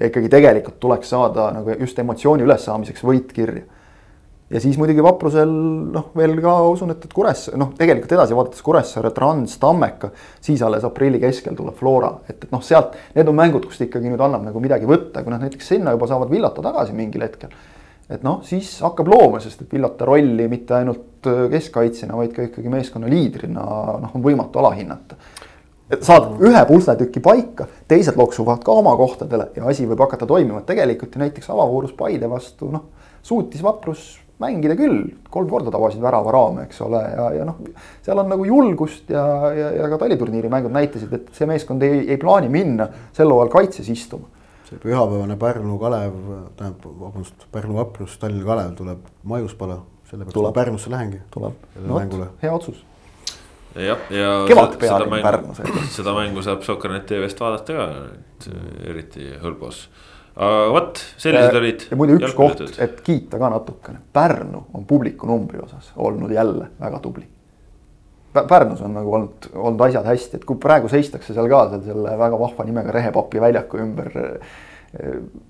ja ikkagi tegelikult tuleks saada nagu just emotsiooni ülessaamiseks võit kirja ja siis muidugi vaprusel noh, veel ka usun, et, et Kuressaare, noh, tegelikult edasi vaadates Kuressaare, Trans, Tammeka, siis alles aprilli keskel tuleb Flora, et, et noh, sealt need on mängud, kust ikkagi nüüd annab nagu midagi võtta, kui nad näiteks sinna juba saavad Villata tagasi mingil hetkel. et noh, siis hakkab looma, sest et Villata rolli mitte ainult äh, keskkaitsjana, vaid ka ikkagi meeskonna liidrina noh, on võimatu alahinnata. Et saad ühe pusletüki paika, teised loksuvad ka oma kohtadele ja asi võib hakata toimima, et tegelikult ju näiteks avavoorus Paide vastu noh, suutis Vaprus mängida küll, kolm korda tabasid värava raame, eks ole, ja, ja noh, seal on nagu julgust ja, ja, ja ka taliturniiri mängud näitasid, et see meeskond ei, ei plaani minna sel hooajal kaitses istuma. see pühapäevane Pärnu Kalev, tähendab, vabandust, Pärnu Vaprus, Tallinna Kalev tuleb Maiuspala, sellepärast ma Pärnusse lähengi. tuleb, no vot, hea otsus jah, ja kevadpealinn Pärnus. seda mängu saab Soccernet tv-st vaadata ka, eriti hõlbus aga vot, sellised olid. ja muide üks koht, et kiita ka natukene, Pärnu on publiku numbri osas olnud jälle väga tubli. Pärnus on nagu olnud, olnud asjad hästi, et kui praegu seistakse seal ka seal selle väga vahva nimega Rehepapi väljaku ümber.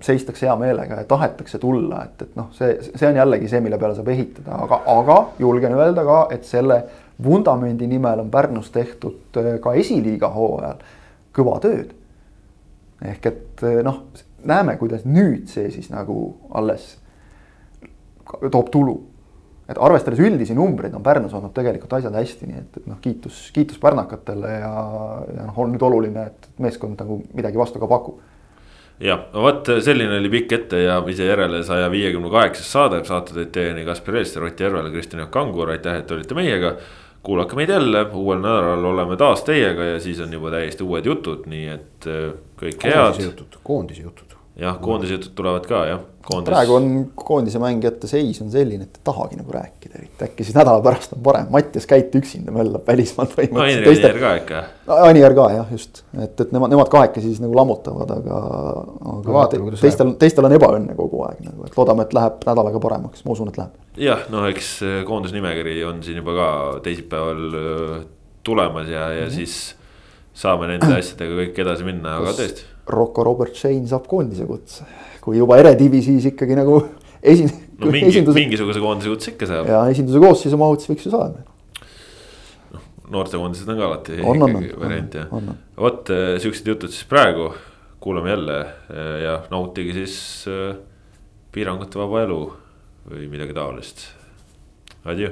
seistakse hea meelega ja tahetakse tulla, et, et noh, see, see on jällegi see, mille peale saab ehitada, aga, aga julgen öelda ka, et selle vundamendi nimel on Pärnus tehtud ka esiliiga hooajal kõva tööd. ehk et noh näeme, kuidas nüüd see siis nagu alles toob tulu. et arvestades üldisi numbreid on Pärnus olnud tegelikult asjad hästi, nii et, et noh, kiitus, kiitus pärnakatele ja, ja noh, on nüüd oluline, et meeskond nagu midagi vastu ka pakub jah, vot selline oli pikk ette ja ise järele saja viiekümne kaheksas saade, saate tõid teieni Kaspar Elster, Ott Järvela, Kristjan Jaak Kangur, aitäh, et olite meiega. kuulake meid jälle, uuel nädalal oleme taas teiega ja siis on juba täiesti uued jutud, nii et äh, kõike head. koondise jutud koondise jutud tulevad ka jah. Koondis... praegu on koondise mängijate seis on selline, et ei tahagi nagu rääkida eriti, äkki siis nädala pärast on parem, Mattias Käit üksinda möllab välismaalt põhimõtteliselt no,. Anier ka ikka. Anier ka jah, just, et, et nemad, nemad kahekesi siis nagu lammutavad, aga, aga Vaatame, te, teistel, teistel on ebaõnne kogu aeg nagu, et loodame, et läheb nädalaga paremaks, ma usun, et läheb. jah, no eks koondisnimekiri on siin juba ka teisipäeval äh, tulemas ja, ja mm -hmm. siis saame nende asjadega kõik edasi minna, aga tõesti Rocco Robert Shane saab koondise kutse, kui juba eredivi, siis ikkagi nagu esin- no mingi, esinduse, mingisuguse koondise kutse ikka saab. ja esinduse koosseisu mahutis võiks ju saada. noortekoondised on ka alati on, on, variant on. vot eh, siuksed jutud siis praegu, kuulame jälle eh, ja nautige siis eh, piirangute vaba elu või midagi taolist. Adjõ